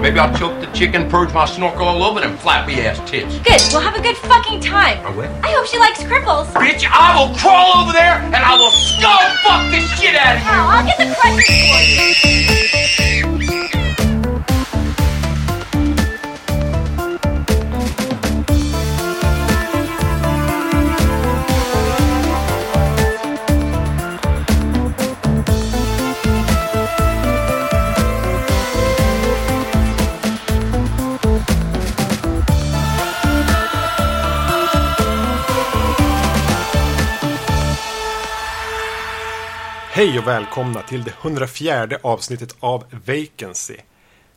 Maybe I'll choke the chicken, purge my snorkel all over them flappy ass tits. Good. We'll have a good fucking time. I will. I hope she likes cripples. Bitch, I will crawl over there and I will skull fuck the shit out of you! Now, I'll get the crutches for you. Hej och välkomna till det 104 avsnittet av Vacancy.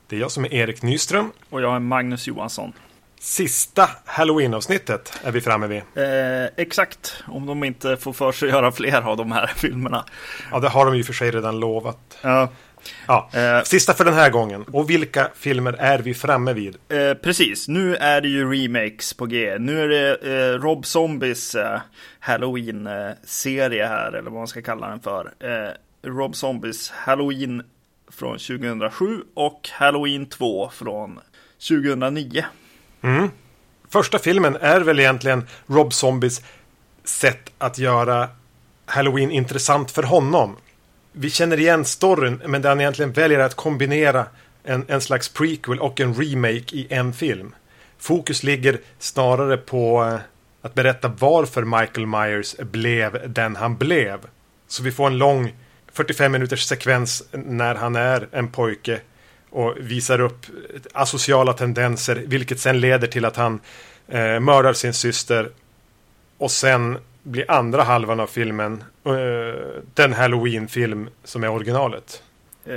Det är jag som är Erik Nyström. Och jag är Magnus Johansson. Sista Halloween-avsnittet är vi framme vid. Eh, exakt, om de inte får för sig att göra fler av de här filmerna. Ja, det har de ju för sig redan lovat. Ja, Ja, Eh. sista för den här gången. Och vilka filmer är vi framme vid? eh, precis. Nu är det ju remakes på G. Nu är det eh, Rob Zombies eh, Halloween-serie här, eller vad man ska kalla den för. Eh, Rob Zombies Halloween från 2007 och Halloween 2 från 2009. Första filmen är väl egentligen Rob Zombies sätt att göra Halloween intressant för honom. Vi känner igen storyn, men där han egentligen väljer att kombinera en, en slags prequel och en remake i en film. Fokus ligger snarare på eh, att berätta varför Michael Myers blev den han blev. Så vi får en lång 45 minuters sekvens när han är en pojke och visar upp asociala tendenser, vilket sen leder till att han eh, mördar sin syster och sen blir andra halvan av filmen eh, den Halloween-film som är originalet. Eh,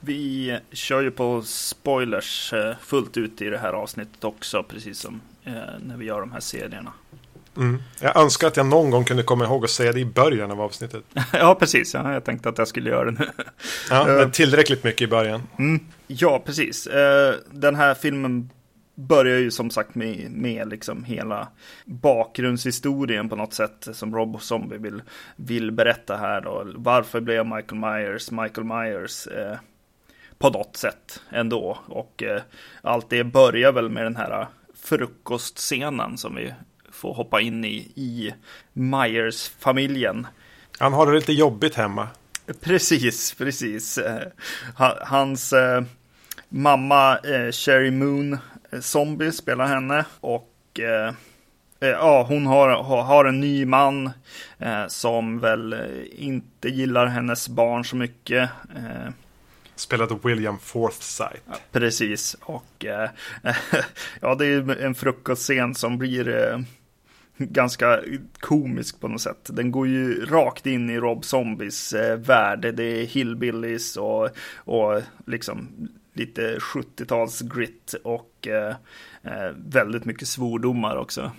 vi kör ju på spoilers eh, fullt ut i det här avsnittet också, precis som när vi gör de här serierna. Mm. Jag önskar att jag någon gång kunde komma ihåg att säga det i början av avsnittet. ja, precis. Ja, jag tänkte att jag skulle göra det nu. Ja, men tillräckligt mycket i början. ja, precis. Den här filmen börjar ju som sagt med, med liksom hela bakgrundshistorien på något sätt som Rob Zombie vill, vill berätta här då. Varför blev Michael Myers Michael Myers? Eh, på något sätt ändå. Och eh, allt det börjar väl med den här frukostscenen som vi får hoppa in i, i Myers-familjen. Han har det lite jobbigt hemma. Precis, precis. Eh, ha- Hans eh, mamma eh, Sherry Moon Zombie spelar henne och eh, eh, ja, hon har, har, en ny man eh, som väl eh, inte gillar hennes barn så mycket. Eh, Spelade William Forsythe. Precis, och eh, ja, det är en frukostscen som blir eh, ganska komisk på något sätt. Den går ju rakt in i Rob Zombies eh, värld. Det är hillbillies och, och liksom lite 70-tals grit och eh, eh, väldigt mycket svordomar också.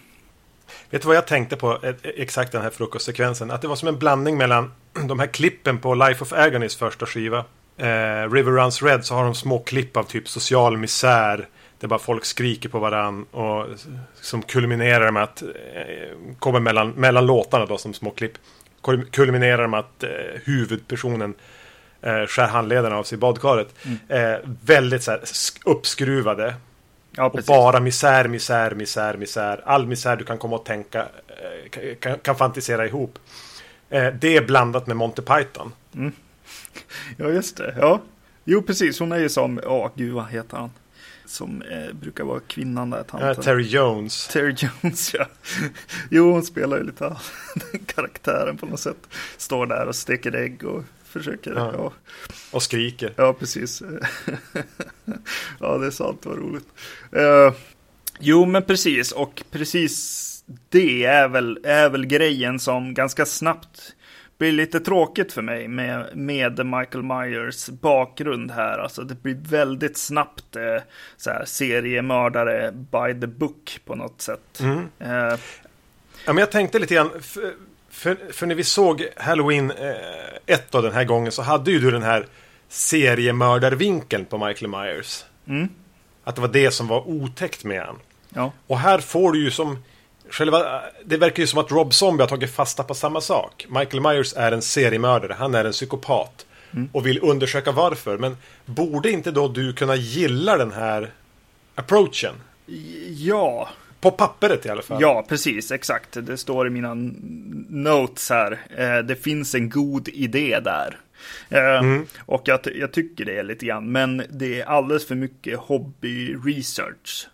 Vet du vad jag tänkte på eh, exakt den här frukostsekvensen? Att det var som en blandning mellan de här klippen på Life of Agonys första skiva. Eh, River Runs Red så har de små klipp av typ social misär. Där bara folk skriker på varann och som kulminerar med att eh, kommer mellan, mellan låtarna då som små klipp. Kulminerar med att eh, huvudpersonen eh, skär handlederna av sig i badkaret. Eh, väldigt så här, sk- uppskruvade. Ja, Och bara misär, misär, misär, misär. All misär du kan komma och tänka eh, kan- kan, fantisera ihop. Eh, Det är blandat med Monty Python. Ja, just det. Ja, jo, precis. Hon är ju som, ja, gud, vad heter han? Som eh, brukar vara kvinnan där, Eh, tanten. Terry Jones. Terry Jones, ja. Jo, hon spelar ju lite av den karaktären på något sätt. Står där och steker ägg och försöker. Ja. Ja, Och skriker. ja precis. ja, det är sant, vad roligt. Eh, jo, men precis. Och precis det är väl, är väl grejen som ganska snabbt blir lite tråkigt för mig med, med Michael Myers bakgrund här. Alltså det blir väldigt snabbt eh, så här, seriemördare by the book på något sätt. Eh, Ja, men jag tänkte lite grann. För, för, när vi såg Halloween 1 då den här gången så hade ju du den här seriemördarvinkeln på Michael Myers. Att det var det som var otäckt med han. ja. Och här får du ju som Själva, det verkar ju som att Rob Zombie har tagit fasta på samma sak. Michael Myers är en seriemördare, han är en psykopat. Och vill undersöka varför. Men borde inte då du kunna gilla den här approachen? Ja, På pappret i alla fall. ja, precis, exakt. Det står i mina notes här. Eh, det finns en god idé där. Eh, Och jag, jag tycker det är lite grann, men det är alldeles för mycket hobby-research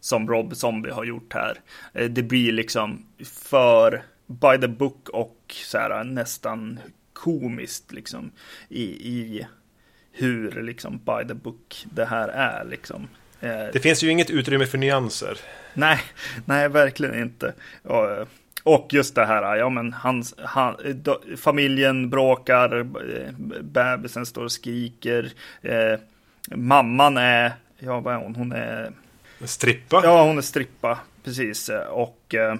som Rob Zombie har gjort här. Eh, det blir liksom för by the book och så här nästan komiskt liksom i, i hur liksom by the book det här är liksom. Eh, Det finns ju inget utrymme för nyanser. Nej, nej, verkligen inte. Och, just det här, ja men hans, han, familjen bråkar, eh, bebisen står och skriker, eh, mamman är, ja vad är hon, hon är, Strippa. ja hon är strippa, precis. Och, eh,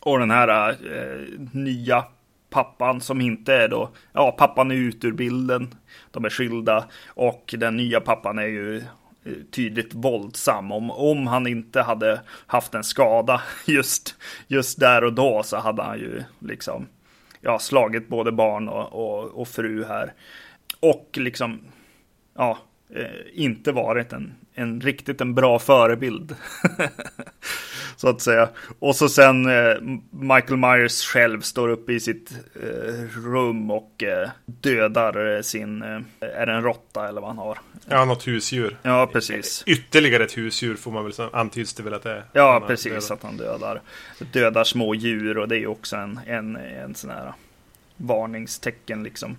och den här eh, nya pappan som inte är då, ja pappan är ut ur bilden, de är skilda och den nya pappan är ju tydligt våldsam. Om, om han inte hade haft en skada just, just där och då så hade han ju liksom ja, slagit både barn och, och, och fru här. Och liksom, ja, eh, inte varit en, en riktigt en bra förebild. så att säga. Och så sen eh, Michael Myers själv står uppe i sitt eh, rum och eh, dödar eh, sin, eh, är det en råtta eller vad han har? Ja, något husdjur. Ja, precis. Ytterligare ett husdjur får man väl säga. Antyds det väl att det är. Ja, precis. dödat. Att han dödar, dödar små djur och det är också en, en, en sån här varningstecken liksom.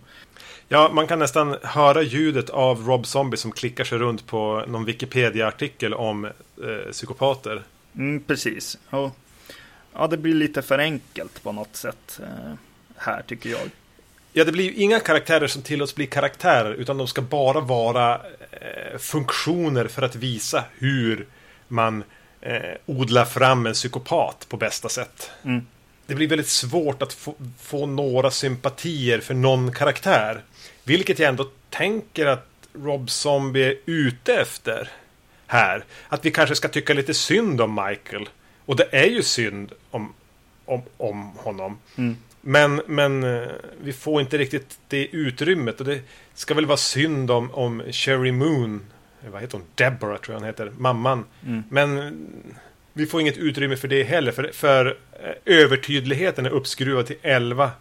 Ja, man kan nästan höra ljudet av Rob Zombie som klickar sig runt på någon Wikipedia-artikel om eh, psykopater. Mm, precis. Och, ja, det blir lite för enkelt på något sätt eh, här tycker jag. Ja, det blir ju inga karaktärer som tillåts bli karaktärer, utan de ska bara vara eh, funktioner för att visa hur man eh, odlar fram en psykopat på bästa sätt. Mm. Det blir väldigt svårt att få, få några sympatier för någon karaktär. Vilket jag ändå tänker att Rob Zombie är ute efter här. Att vi kanske ska tycka lite synd om Michael. Och det är ju synd om, om, om honom. Men, men eh, vi får inte riktigt det utrymmet. Och det ska väl vara synd om, om Sherry Moon. Eh, Vad heter hon? Deborah tror jag hon heter. Mamman. Men eh, vi får inget utrymme för det heller. För, för övertydligheten är uppskruvad till 11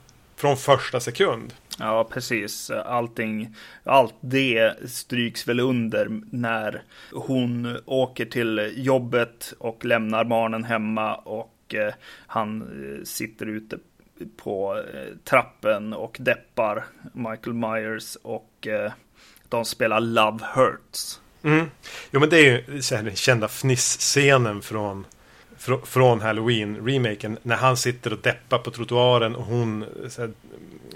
från första sekund. Ja, precis. Allting, allt det stryks väl under när hon åker till jobbet och lämnar barnen hemma och eh, han eh, sitter ute på eh, trappen och deppar Michael Myers och eh, de spelar Love Hurts. Mm. Jo, men det är ju så här, den kända fniss-scenen från, fr- från Halloween-remaken. När han sitter och deppar på trottoaren och hon eh, så här,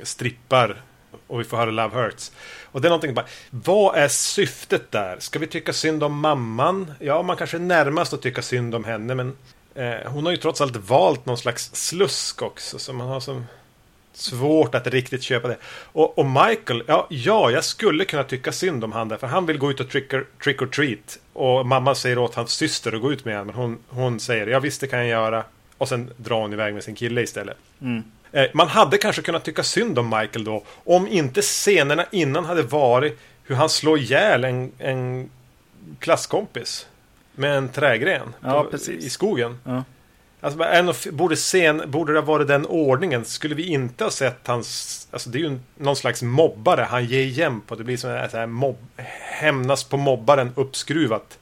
strippar och vi får höra Love Hurts. Och det är någonting bara, vad är syftet där? Ska vi tycka synd om mamman? Ja, man kanske är närmast att tycka synd om henne, men eh, hon har ju trots allt valt någon slags slusk också, så man har som svårt att riktigt köpa det. Och, och Michael, ja, ja, jag skulle kunna tycka synd om han där, för han vill gå ut och trick or, trick or treat. Och mamma säger åt hans syster att gå ut med honom, men hon, hon säger ja visst det kan jag göra. Och sen drar hon iväg med sin kille istället. Eh, Man hade kanske kunnat tycka synd om Michael då, om inte scenerna innan hade varit hur han slår ihjäl en, en klasskompis med en trägren Ja, på, i skogen. Ja. Alltså, en borde, scen, borde det ha varit den ordningen? Skulle vi inte ha sett hans... Alltså det är ju någon slags mobbare han ger igen på. Det blir som här mobb, hämnas på mobbaren uppskruvat.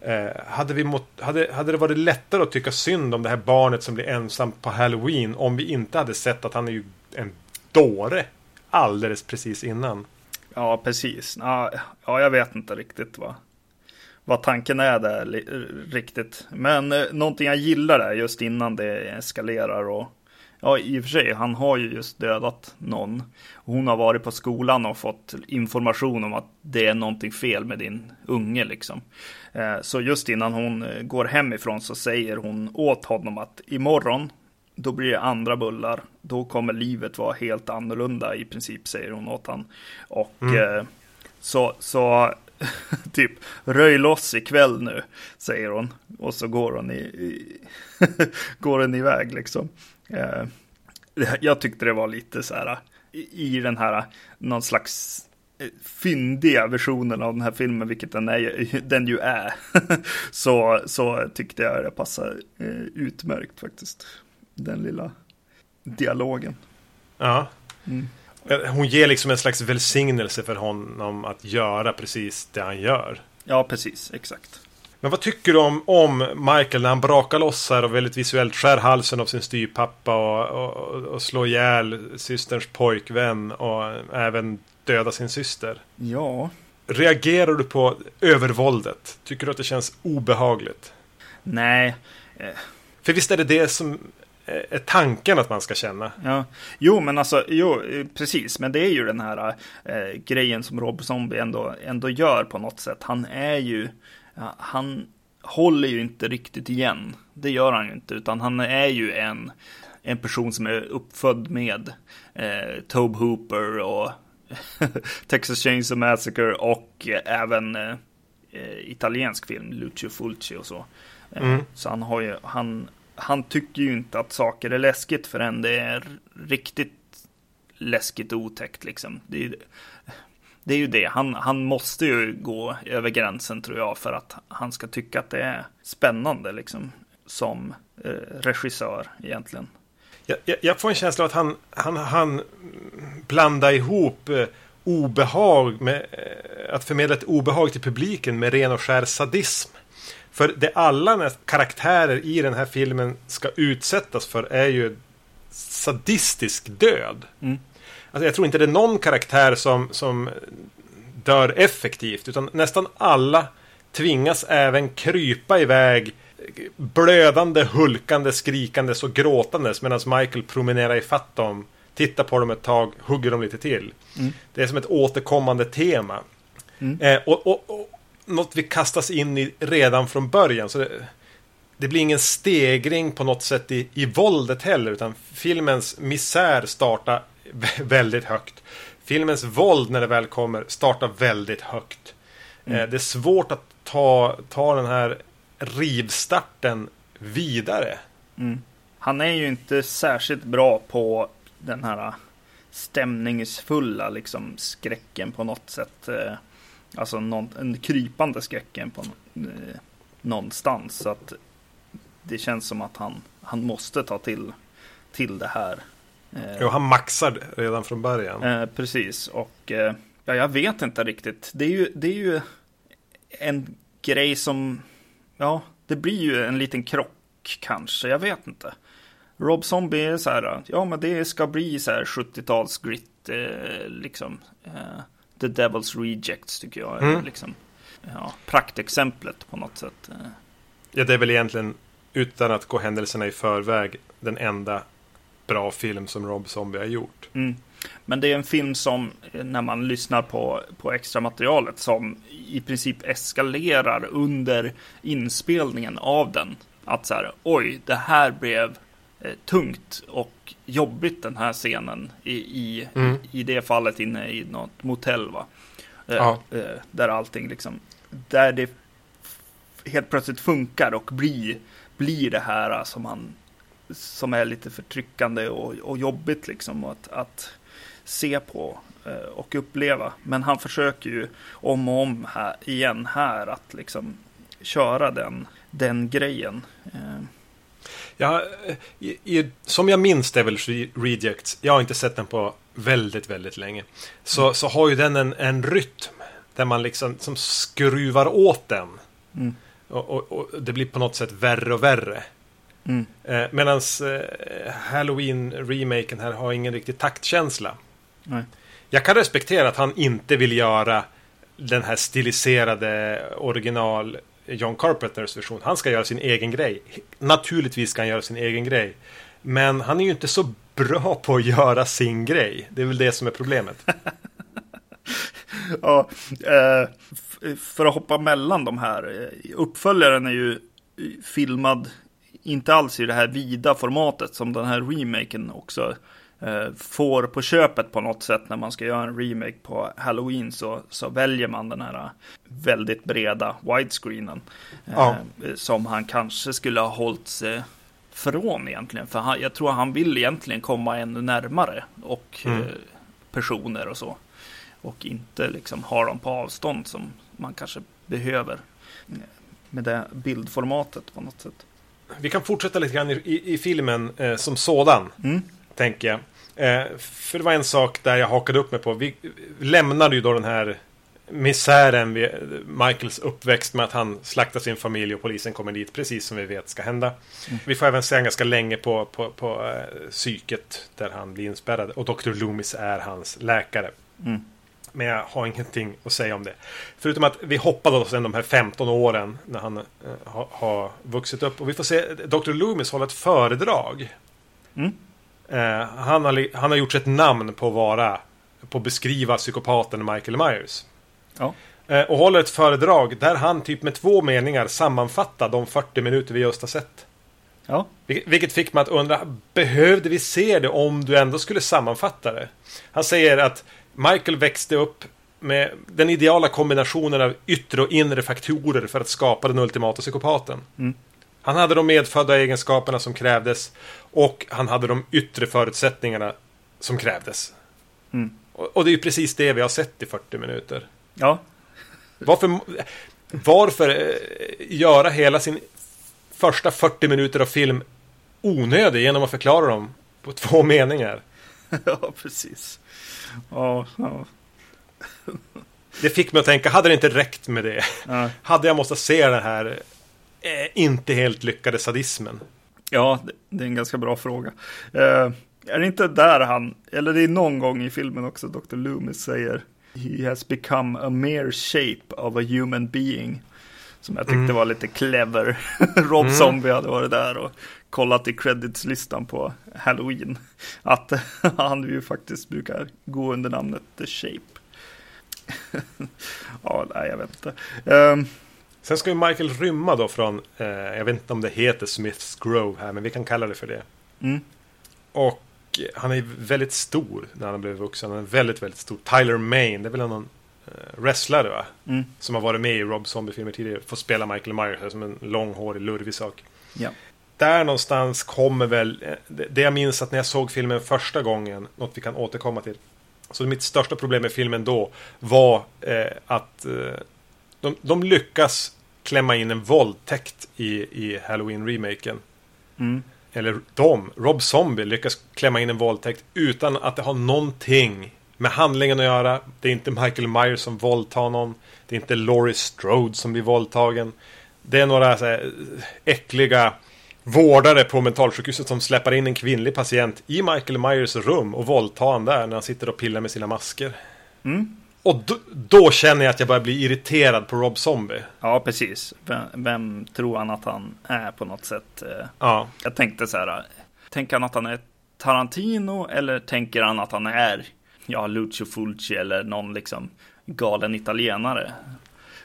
Eh, hade, vi mot, hade, hade det varit lättare att tycka synd om det här barnet som blir ensam på Halloween om vi inte hade sett att han är ju en dåre alldeles precis innan. Ja, precis. Ja, ja, jag vet inte riktigt vad, vad tanken är där riktigt. Men eh, någonting jag gillar är just innan det eskalerar och ja, i och för sig, han har ju just dödat någon. Hon har varit på skolan och fått information om att det är någonting fel med din unge liksom. Eh, Så just innan hon eh, går hemifrån så säger hon åt honom att imorgon då blir det andra bullar. Då kommer livet vara helt annorlunda i princip, säger hon åt han. Och eh, så, så typ röj loss ikväll nu, säger hon. Och så går hon, i, i går hon iväg liksom. Eh, jag tyckte det var lite så här i, i den här någon slags eh, fyndiga versionen av den här filmen, vilket den, är, den ju är, så, så tyckte jag det passar eh, utmärkt faktiskt. Den lilla dialogen. Ja. Mm. Hon ger liksom en slags välsignelse för honom att göra precis det han gör. Ja, precis. Exakt. Men vad tycker du om, om Michael när han brakar loss här och väldigt visuellt skär halsen av sin styrpappa och, och, och slår ihjäl systerns pojkvän och även döda sin syster? Ja. Reagerar du på övervåldet? Tycker du att det känns obehagligt? Nej. För visst är det det som är tanken att man ska känna. Ja, jo, men alltså, jo, precis, men det är ju den här eh, grejen som Rob Zombie ändå, ändå gör på något sätt. Han är ju, han håller ju inte riktigt igen. Det gör han ju inte, utan han är ju en, en person som är uppfödd med eh, Tobe Hooper och Texas Chainsaw Massacre och eh, även eh, italiensk film, Lucio Fulci och så. Mm. Så han har ju, han, han tycker ju inte att saker är läskigt förrän det är riktigt läskigt och otäckt liksom. Det är, det är ju det, han, han måste ju gå över gränsen tror jag för att han ska tycka att det är spännande liksom som eh, regissör egentligen. Jag, jag, jag, får en känsla av att han, han, han blandar ihop eh, obehag med eh, att förmedla ett obehag till publiken med ren och skär sadism. För det alla karaktärer i den här filmen ska utsättas för är ju sadistisk död. Mm. Alltså jag tror inte det är någon karaktär som, som dör effektivt, utan nästan alla tvingas även krypa iväg blödande, hulkande, skrikandes och gråtandes medan Michael promenerar ifatt dem, tittar på dem ett tag, hugger dem lite till. Mm. Det är som ett återkommande tema. Mm. Eh, och, och, och, något vi kastas in i redan från början. Så det, det blir ingen stegring på något sätt i, i våldet heller, utan filmens misär startar väldigt högt. Filmens våld när det väl kommer startar väldigt högt. Mm. Eh, det är svårt att ta, ta den här rivstarten vidare. Mm. Han är ju inte särskilt bra på den här stämningsfulla liksom skräcken på något sätt. Eh, alltså någon, en krypande skräcken på eh, någonstans. Så att det känns som att han, han måste ta till, till det här. Eh, jo, han maxar redan från början. Eh, precis, och eh, ja, jag vet inte riktigt. Det är, ju, det är ju en grej som, ja, det blir ju en liten krock kanske, jag vet inte. Rob Zombie är så här, ja men det ska bli så här 70-tals grit, eh, liksom. Eh, The Devil's Rejects tycker jag är mm. liksom, ja, praktexemplet på något sätt. Eh. Ja, det är väl egentligen, utan att gå händelserna i förväg, den enda bra film som Rob Zombie har gjort. Mm. Men det är en film som, när man lyssnar på, på extra materialet, som i princip eskalerar under inspelningen av den. Att så här, oj, det här blev tungt och jobbigt den här scenen i, i, mm. i det fallet inne i något motell. Va? Eh, ja. Eh, där allting liksom, där det helt plötsligt funkar och blir, blir det här som man som är lite förtryckande och, och jobbigt liksom att, att se på eh, och uppleva. Men han försöker ju om och om här, igen här att liksom köra den, den grejen. Eh. Ja, i, i, som jag minns Devil Rejects, jag har inte sett den på väldigt, väldigt länge. Så, mm. så har ju den en, en rytm där man liksom som skruvar åt den. Mm. Och, och, och, det blir på något sätt värre och värre. Mm. Eh, Medan eh, Halloween-remaken här har ingen riktig taktkänsla. Nej. Jag kan respektera att han inte vill göra den här stiliserade original John Carpenters version. Han ska göra sin egen grej. Naturligtvis ska han göra sin egen grej. Men han är ju inte så bra på att göra sin grej. Det är väl det som är problemet. ja, eh, för att hoppa mellan de här. Eh, uppföljaren är ju eh, filmad inte alls i det här vida formatet som den här remaken också får på köpet på något sätt när man ska göra en remake på Halloween så, så väljer man den här väldigt breda widescreenen. Ja. Eh, som han kanske skulle ha hållit sig från egentligen. För han, jag tror han vill egentligen komma ännu närmare och Mm. eh, personer och så. Och inte liksom ha dem på avstånd som man kanske behöver eh, med det bildformatet på något sätt. Vi kan fortsätta lite grann i, i, i filmen eh, som sådan, Mm. Tänker jag. Eh, för det var en sak där jag hakade upp mig på. Vi lämnade ju då den här misären vid Michaels uppväxt med att han slaktar sin familj och polisen kommer dit, precis som vi vet ska hända. Vi får även se ganska länge på, på, på eh, psyket där han blir inspärrad och Dr. Loomis är hans läkare. Mm. Men jag har ingenting att säga om det. Förutom att vi hoppade oss de här 15 åren när han eh, har, har vuxit upp. Och vi får se Dr. Loomis hålla ett föredrag. Mm. Eh, han, har, han har gjort sig ett namn på att vara på att beskriva psykopaten Michael Myers. Ja. Eh, och håller ett föredrag där han typ med två meningar sammanfattar de 40 minuter vi just har sett. Ja. Vil- Vilket fick mig att undra, behövde vi se det om du ändå skulle sammanfatta det? Han säger att Michael växte upp med den ideala kombinationen av yttre och inre faktorer för att skapa den ultimata psykopaten. Mm. Han hade de medfödda egenskaperna som krävdes och han hade de yttre förutsättningarna som krävdes. Mm. Och, och det är ju precis det vi har sett i 40 minuter. Ja. Varför, varför eh, göra hela sin första 40 minuter av film onödig genom att förklara dem på två meningar? ja, precis. Ja, ja. Det fick mig att tänka, hade det inte räckt med det? Ja. Hade jag måste se den här eh, inte helt lyckade sadismen? Ja, det, är en ganska bra fråga. Eh, är det inte där han, eller det är någon gång i filmen också, Dr. Loomis säger He has become a mere shape of a human being. Som jag tyckte var lite clever. Rob Zombie hade varit där och kollat i creditslistan på Halloween. Att han ju faktiskt brukar gå under namnet The Shape. ja, nej, jag vet inte. Ehm, Sen ska ju Michael rymma då från, eh, jag vet inte om det heter Smiths Grove här, men vi kan kalla det för det. Mm. Och han är väldigt stor när han blev vuxen. Han är väldigt, väldigt stor. Tyler Main, det är väl någon eh, wrestlare va? Mm. Som har varit med i Rob Zombie-filmer tidigare. Får spela Michael Myers som en långhårig, lurvig sak. Ja. Där någonstans kommer väl, eh, det det jag minns att när jag såg filmen första gången, något vi kan återkomma till. Så mitt största problem med filmen då var eh, att eh, de, de lyckas klämma in en våldtäkt i, i Halloween-remaken. Mm. Eller de, Rob Zombie, lyckas klämma in en våldtäkt utan att det har någonting med handlingen att göra. Det är inte Michael Myers som våldtar någon. Det är inte Laurie Strode som blir våldtagen. Det är några så här, äckliga vårdare på mentalsjukhuset som släpper in en kvinnlig patient i Michael Myers rum och våldtar han där när han sitter och pillar med sina masker. Mm. Och då, då känner jag att jag börjar bli irriterad på Rob Zombie. Ja, precis. Vem, vem tror han att han är på något sätt? Ja, Jag tänkte så här, tänker han att han är Tarantino eller tänker han att han är, ja, Lucio Fulci eller någon liksom galen italienare?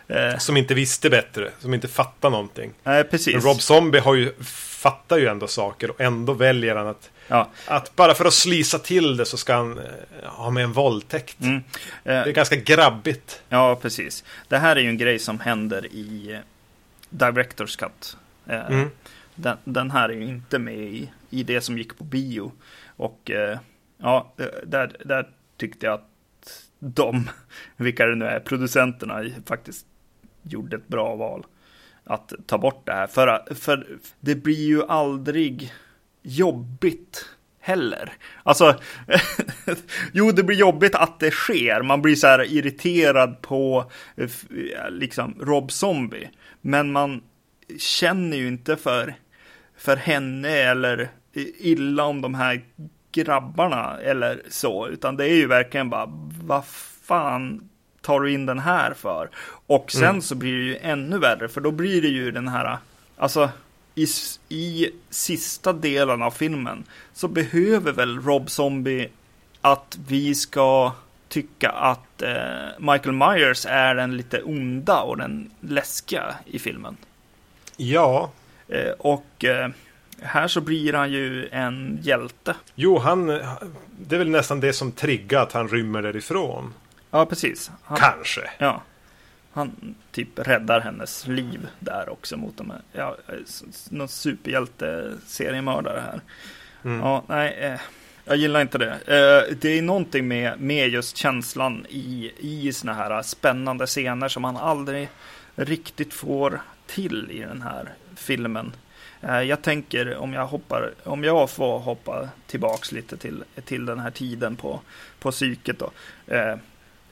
Eh, som inte visste bättre, som inte fattar någonting. nej, precis. Men Rob Zombie har ju, fattar ju ändå saker och ändå väljer han att, Ja. att bara för att slisa till det så ska han eh, ha med en våldtäkt. Mm. Det är Eh, ganska grabbigt. ja, precis. Det här är ju en grej som händer i eh, Directors Cut. Eh, Mm. den, den här är ju inte med i, i det som gick på bio. Och eh, ja, eh, där, där tyckte jag att de, vilka det nu är, producenterna faktiskt gjorde ett bra val. Att ta bort det här. För, för det blir ju aldrig jobbigt heller. Alltså, jo det blir jobbigt att det sker. Man blir så här irriterad på eh, liksom Rob Zombie. Men man känner ju inte för, för henne eller illa om de här grabbarna eller så. Utan det är ju verkligen bara, vad fan tar du in den här för? Och sen så blir det ju ännu värre, för då blir det ju den här, alltså i, i sista delen av filmen så behöver väl Rob Zombie att vi ska tycka att eh, Michael Myers är den lite onda och den läskiga i filmen. Ja, Eh, och eh, här så blir han ju en hjälte. Jo, han... Det är väl nästan det som triggar att han rymmer därifrån. Ja, precis. Han, Kanske. Ja. Han typ räddar hennes liv där också mot de här, ja, någon superhjälte-seriemördare här. Mm. Ja, nej, eh, jag gillar inte det. Eh, det är någonting med, med just känslan i, i såna här spännande scener som man aldrig riktigt får till i den här filmen. Eh, jag tänker om jag hoppar, om jag får hoppa tillbaks lite till, till den här tiden på, på psyket då.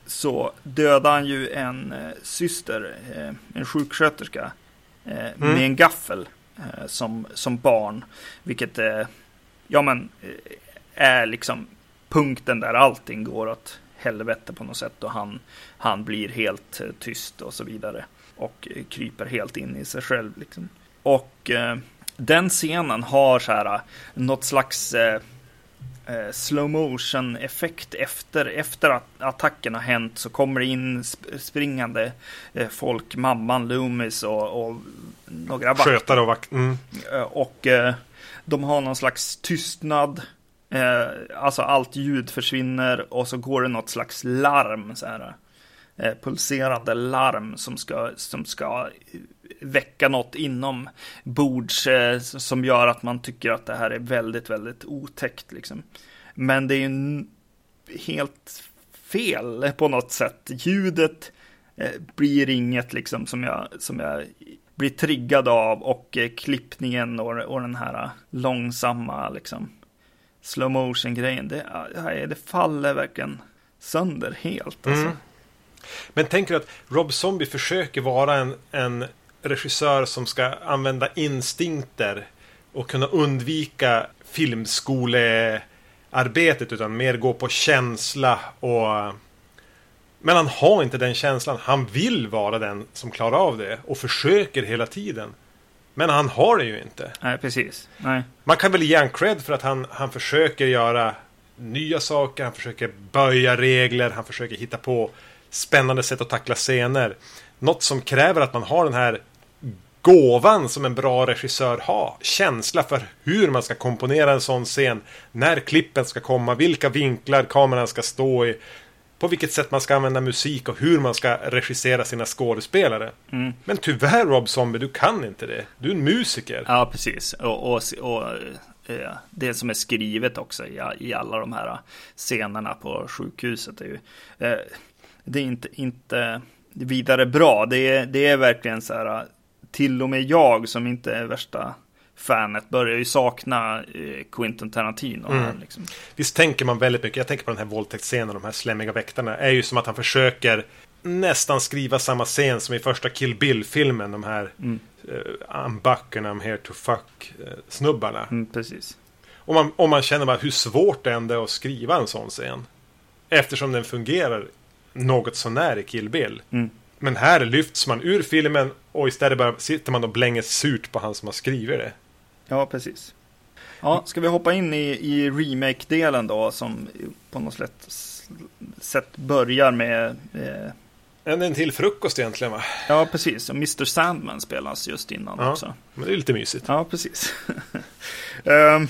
Så dödar han ju en eh, syster, eh, en sjuksköterska, eh, med en gaffel som, som barn. Vilket ja, men, är liksom punkten där allting går åt helvete på något sätt och han, han blir helt tyst och så vidare. Och kryper helt in i sig själv. Liksom. Och den scenen har så här något slags eh, slow motion effekt efter, efter att attacken har hänt så kommer det in sp- springande eh, folk, mamman Loomis och, och några vakter. Skötare och vakt. Mm. Eh, Och eh, de har någon slags tystnad. Eh, alltså allt ljud försvinner och så går det något slags larm. Så här, Eh, pulserande larm som ska, som ska väcka något inom bords eh, som gör att man tycker att det här är väldigt, väldigt otäckt. Liksom. Men det är ju helt fel på något sätt. Ljudet eh, blir inget liksom som jag, som jag blir triggad av och klippningen och, och den här långsamma liksom slow motion grejen. Det, det faller verkligen sönder helt. Alltså. Mm. Men tänker du att Rob Zombie försöker vara en, en regissör som ska använda instinkter och kunna undvika filmskolearbetet utan mer gå på känsla och men han har inte den känslan. Han vill vara den som klarar av det och försöker hela tiden. Men han har det ju inte. Nej, precis. Nej. Man kan väl ge han cred för att han, han försöker göra nya saker, han försöker böja regler, han försöker hitta på spännande sätt att tackla scener. Något som kräver att man har den här gåvan som en bra regissör har. Känsla för hur man ska komponera en sån scen. När klippen ska komma, vilka vinklar kameran ska stå i. På vilket sätt man ska använda musik och hur man ska regissera sina skådespelare. Mm. Men tyvärr Rob Zombie, du kan inte det. Du är en musiker. Ja, precis. Och, och, och eh, det som är skrivet också i, i alla de här scenerna på sjukhuset är ju eh, det är inte, inte vidare bra. Det är, det är verkligen så här, till och med jag som inte är värsta fanet börjar ju sakna eh, Quentin Tarantino. Mm. Här, liksom. Visst tänker man väldigt mycket, jag tänker på den här våldtäktsscenen, de här slemmiga väktarna, är ju som att han försöker nästan skriva samma scen som i första Kill Bill-filmen, de här Mm. uh, I'm and I'm here to fuck eh. Mm, precis. Och man, man känner bara hur svårt det ändå är att skriva en sån scen. Eftersom den fungerar något sånär i Kill Bill. Mm. Men här lyfts man ur filmen och istället bara sitter man och blänger surt på han som har skrivit det. Ja, precis. Ja, ska vi hoppa in i, i remake-delen då som på något sätt, sätt börjar med eh, En, en till frukost egentligen va? Ja, precis. Och Mr Sandman spelas just innan Ja. också. Men det är lite mysigt. Ja, precis. Ehm,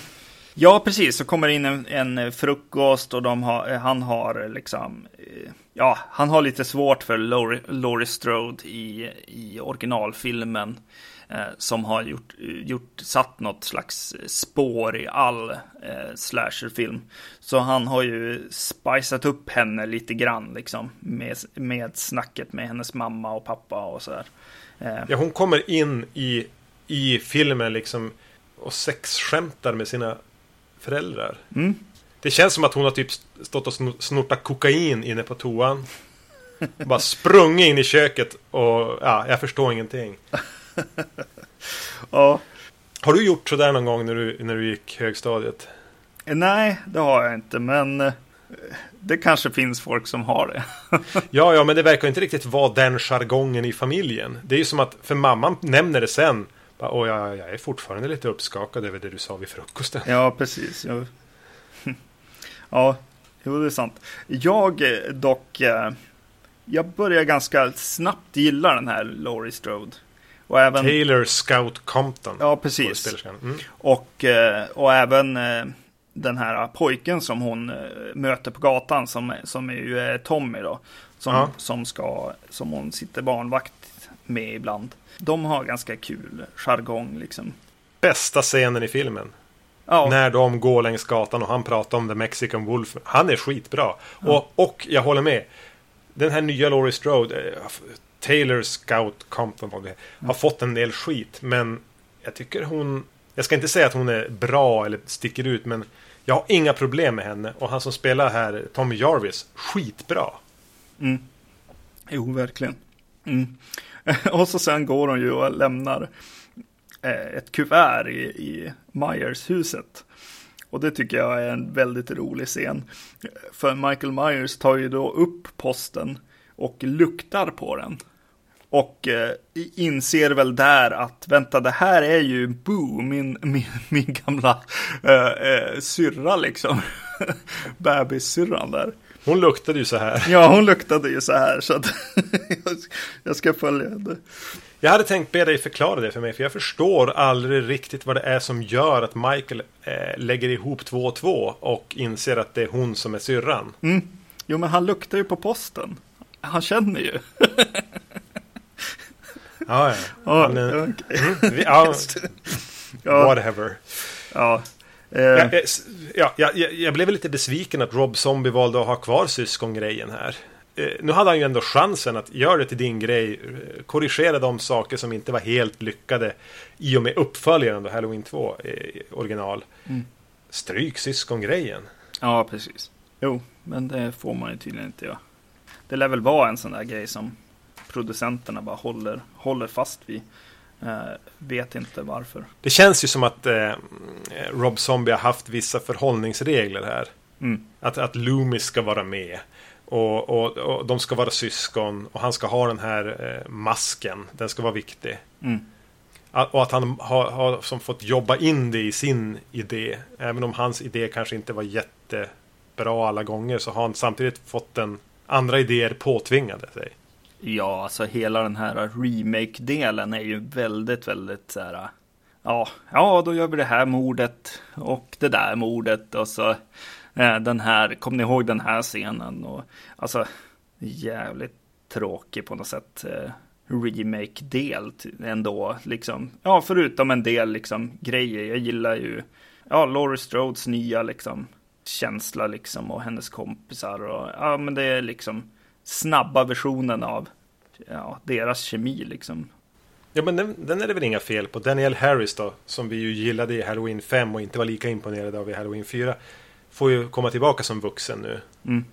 ja, precis. Så kommer in en, en frukost och har, han har liksom... eh, Ja, han har lite svårt för Laurie, Laurie Strode i, i originalfilmen. Eh, som har gjort, gjort, satt något slags spår i all eh, slasherfilm. Så han har ju spicat upp henne lite grann liksom. Med, med snacket med hennes mamma och pappa och sådär. Eh, Ja, hon kommer in i, i filmen liksom och sexskämtar med sina föräldrar. Mm. Det känns som att hon har typ stått och snor- snortat kokain inne på toan. Bara sprungit in i köket och ja, jag förstår ingenting. ja. Har du gjort sådär någon gång när du, när du gick högstadiet? Nej, det har jag inte, men eh, det kanske finns folk som har det. Ja, ja, men det verkar inte riktigt vara den jargongen i familjen. Det är ju som att, för mamman nämner det sen. Bara, Åh, jag, jag är fortfarande lite uppskakad över det du sa vid frukosten. Ja, precis. Jag... Ja, jo, det är sant. Jag eh, dock, eh, jag börjar ganska snabbt gilla den här Laurie Strode. Och även... Taylor Scout Compton. Ja, precis. Mm. Och, eh, och även den här pojken som hon möter på gatan som, som är ju Tommy då. Som, Ja. som, ska, som hon sitter barnvakt med ibland. De har ganska kul jargong liksom. Bästa scenen i filmen. Ja, När de går längs gatan och han pratar om The Mexican Wolf. Han är skitbra. Och, och jag håller med. Den här nya Laurie Strode, eh, Taylor Scout Compton, har fått en del skit. Men jag tycker hon... Jag ska inte säga att hon är bra eller sticker ut, men jag har inga problem med henne. Och han som spelar här, Tommy Jarvis, skitbra. Jo, verkligen. Mm. och så sen går hon ju och lämnar ett kuvert i, i Myers-huset. Och det tycker jag är en väldigt rolig scen. För Michael Myers tar ju då upp posten och luktar på den. Och eh, inser väl där att vänta, det här är ju Boo, min, min, min gamla eh, eh, syrra liksom. Bebissyrran där. Hon luktade ju så här. Ja, hon luktade ju så här så att jag ska följa henne. Jag hade tänkt be dig förklara det för mig, för jag förstår aldrig riktigt vad det är som gör att Michael eh, lägger ihop två och två och inser att det är hon som är syrran. Jo, men han luktar ju på posten. Han känner ju. Ja, ja. Ja, är- okej. Mm, vi- ja, Ja, whatever. ja. Eh, jag- ja, jag, jag blev lite besviken att Rob Zombie valde att ha kvar syskongrejen här. Eh, nu hade han ju ändå chansen att göra det till din grej. eh, Korrigera de saker som inte var helt lyckade i och med uppföljaren då, Halloween 2 eh, original. Stryk syskongrejen. ja, precis. Jo, men det får man ju tydligen inte göra. Det lär väl vara en sån där grej som producenterna bara håller, håller fast vid. Eh, vet inte varför. Det känns ju som att eh, Rob Zombie har haft vissa förhållningsregler här. Mm. Att, att Loomis ska vara med. Och, och, och de ska vara syskon. Och han ska ha den här eh, masken. Den ska vara viktig. Mm. Att- Och att han har, har som fått jobba in det i sin idé. Även om hans idé kanske inte var jättebra alla gånger. Så har han samtidigt fått den andra idéer påtvingade sig. Ja, alltså hela den här remake-delen är ju väldigt, väldigt så här. Ja, ja, då gör vi det här mordet och det där mordet och så Eh, den här. kom ni ihåg den här scenen? Och alltså jävligt tråkig på något sätt. Eh, remake-del ändå liksom. Ja, förutom en del liksom grejer. Jag gillar ju ja, Laurie Strodes nya liksom känsla liksom och hennes kompisar och ja, men det är liksom snabba versionen av ja, deras kemi liksom. Ja men den, den är det väl inga fel på. Daniel Harris då, som vi ju gillade i Halloween 5 och inte var lika imponerade av i Halloween 4. Får ju komma tillbaka som vuxen nu. Mm.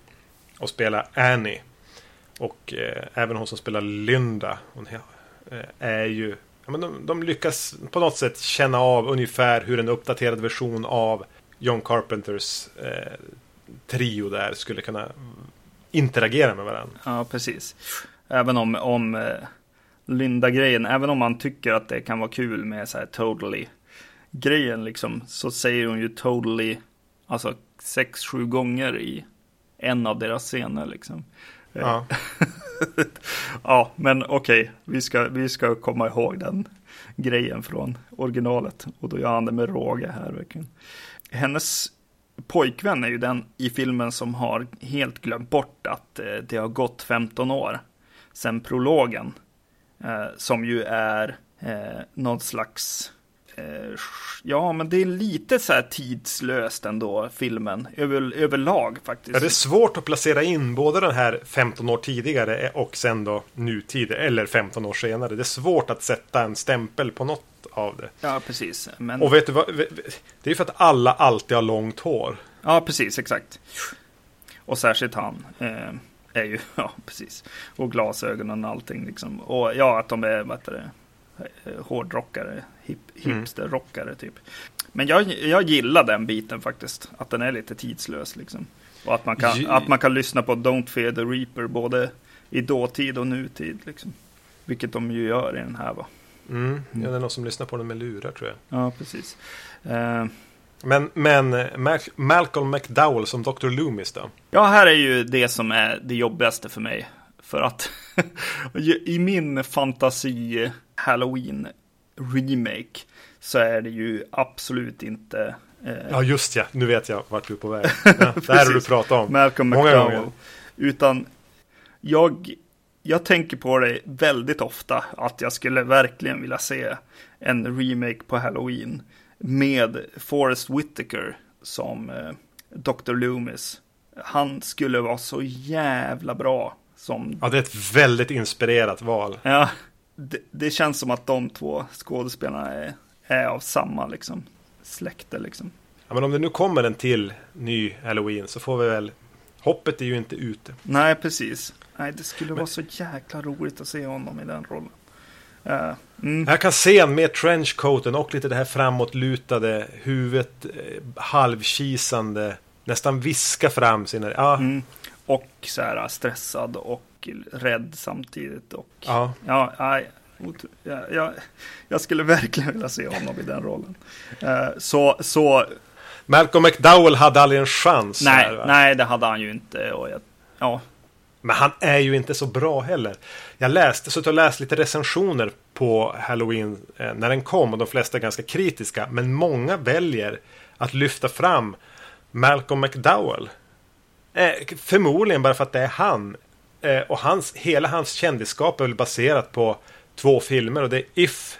Och spela Annie. Och eh, även hon som spelar Linda. Hon eh, är ju... Ja, men de, de lyckas på något sätt känna av ungefär hur en uppdaterad version av John Carpenters eh, trio där skulle kunna interagera med varandra. Ja, precis. Även om, om eh, Linda-grejen, även om man tycker att det kan vara kul med så här totally grejen liksom, så säger hon ju totally, alltså sex, sju gånger i en av deras scener liksom. Ja. Ja, men okej, vi, ska, vi ska komma ihåg den grejen från originalet. Och då gör han det med råge här verkligen. Hennes pojkvän är ju den i filmen som har helt glömt bort att eh, det har gått 15 år sedan prologen. Eh, som ju är eh, någon slags eh, Ja, men det är lite så här tidslöst ändå, filmen. Över, överlag faktiskt. Ja, det är svårt att placera in både den här 15 år tidigare och sen då nutid eller 15 år senare. Det är svårt att sätta en stämpel på något av det. Ja, precis. Men... Och vet du vad? Det är för att alla alltid har långt hår. Ja, precis, exakt. Och särskilt han eh, är ju, ja precis. Och glasögonen och allting liksom. Och ja, att de är, vad heter det, eh, hårdrockare, hip, Mm. hipsterrockare typ. Men jag, jag gillar den biten faktiskt. Att den är lite tidslös liksom. Och att man kan, Ju- att man kan lyssna på Don't Fear the Reaper både i dåtid och nutid liksom. Vilket de ju gör i den här va. Mm. Ja, det är någon som lyssnar på den med lurar tror jag. Ja, precis. Eh, Men, men eh, Mal- Malcolm McDowell som Dr. Loomis då? Ja, här är ju det som är det jobbigaste för mig. För att i min fantasi Halloween remake så är det ju absolut inte eh, Ja, just ja. Nu vet jag vart du är på väg. Ja, det här har du pratat om. Malcolm Många McDowell. gånger. Utan jag, jag tänker på det väldigt ofta att jag skulle verkligen vilja se en remake på Halloween med Forrest Whitaker som eh, Dr. Loomis. Han skulle vara så jävla bra som Ja, det är ett väldigt inspirerat val. Ja, det, det känns som att de två skådespelarna är, är av samma liksom, släkte. Liksom. Ja, men om det nu kommer en till ny Halloween så får vi väl... Hoppet är ju inte ute. Nej, precis. Nej, det skulle vara så jäkla roligt att se honom i den rollen. Eh, mm, Jag kan se en med trenchcoaten och lite det här framåtlutade huvudet eh, halvkisande. Nästan viska fram sina... Ja, mm. Och så här stressad och rädd samtidigt. Och, ja. ja, nej, ot- ja, jag, jag skulle verkligen vilja se honom i den rollen. Eh, så, så Malcolm McDowell hade aldrig en chans. nej, här, nej, det hade han ju inte. Och jag, ja, Men han är ju inte så bra heller. Jag läste, så och läste lite recensioner på Halloween eh, när den kom och de flesta är ganska kritiska. Men många väljer att lyfta fram Malcolm McDowell. Eh, förmodligen bara för att det är han. Eh, och hans, hela hans kändisskap är väl baserat på två filmer och det är If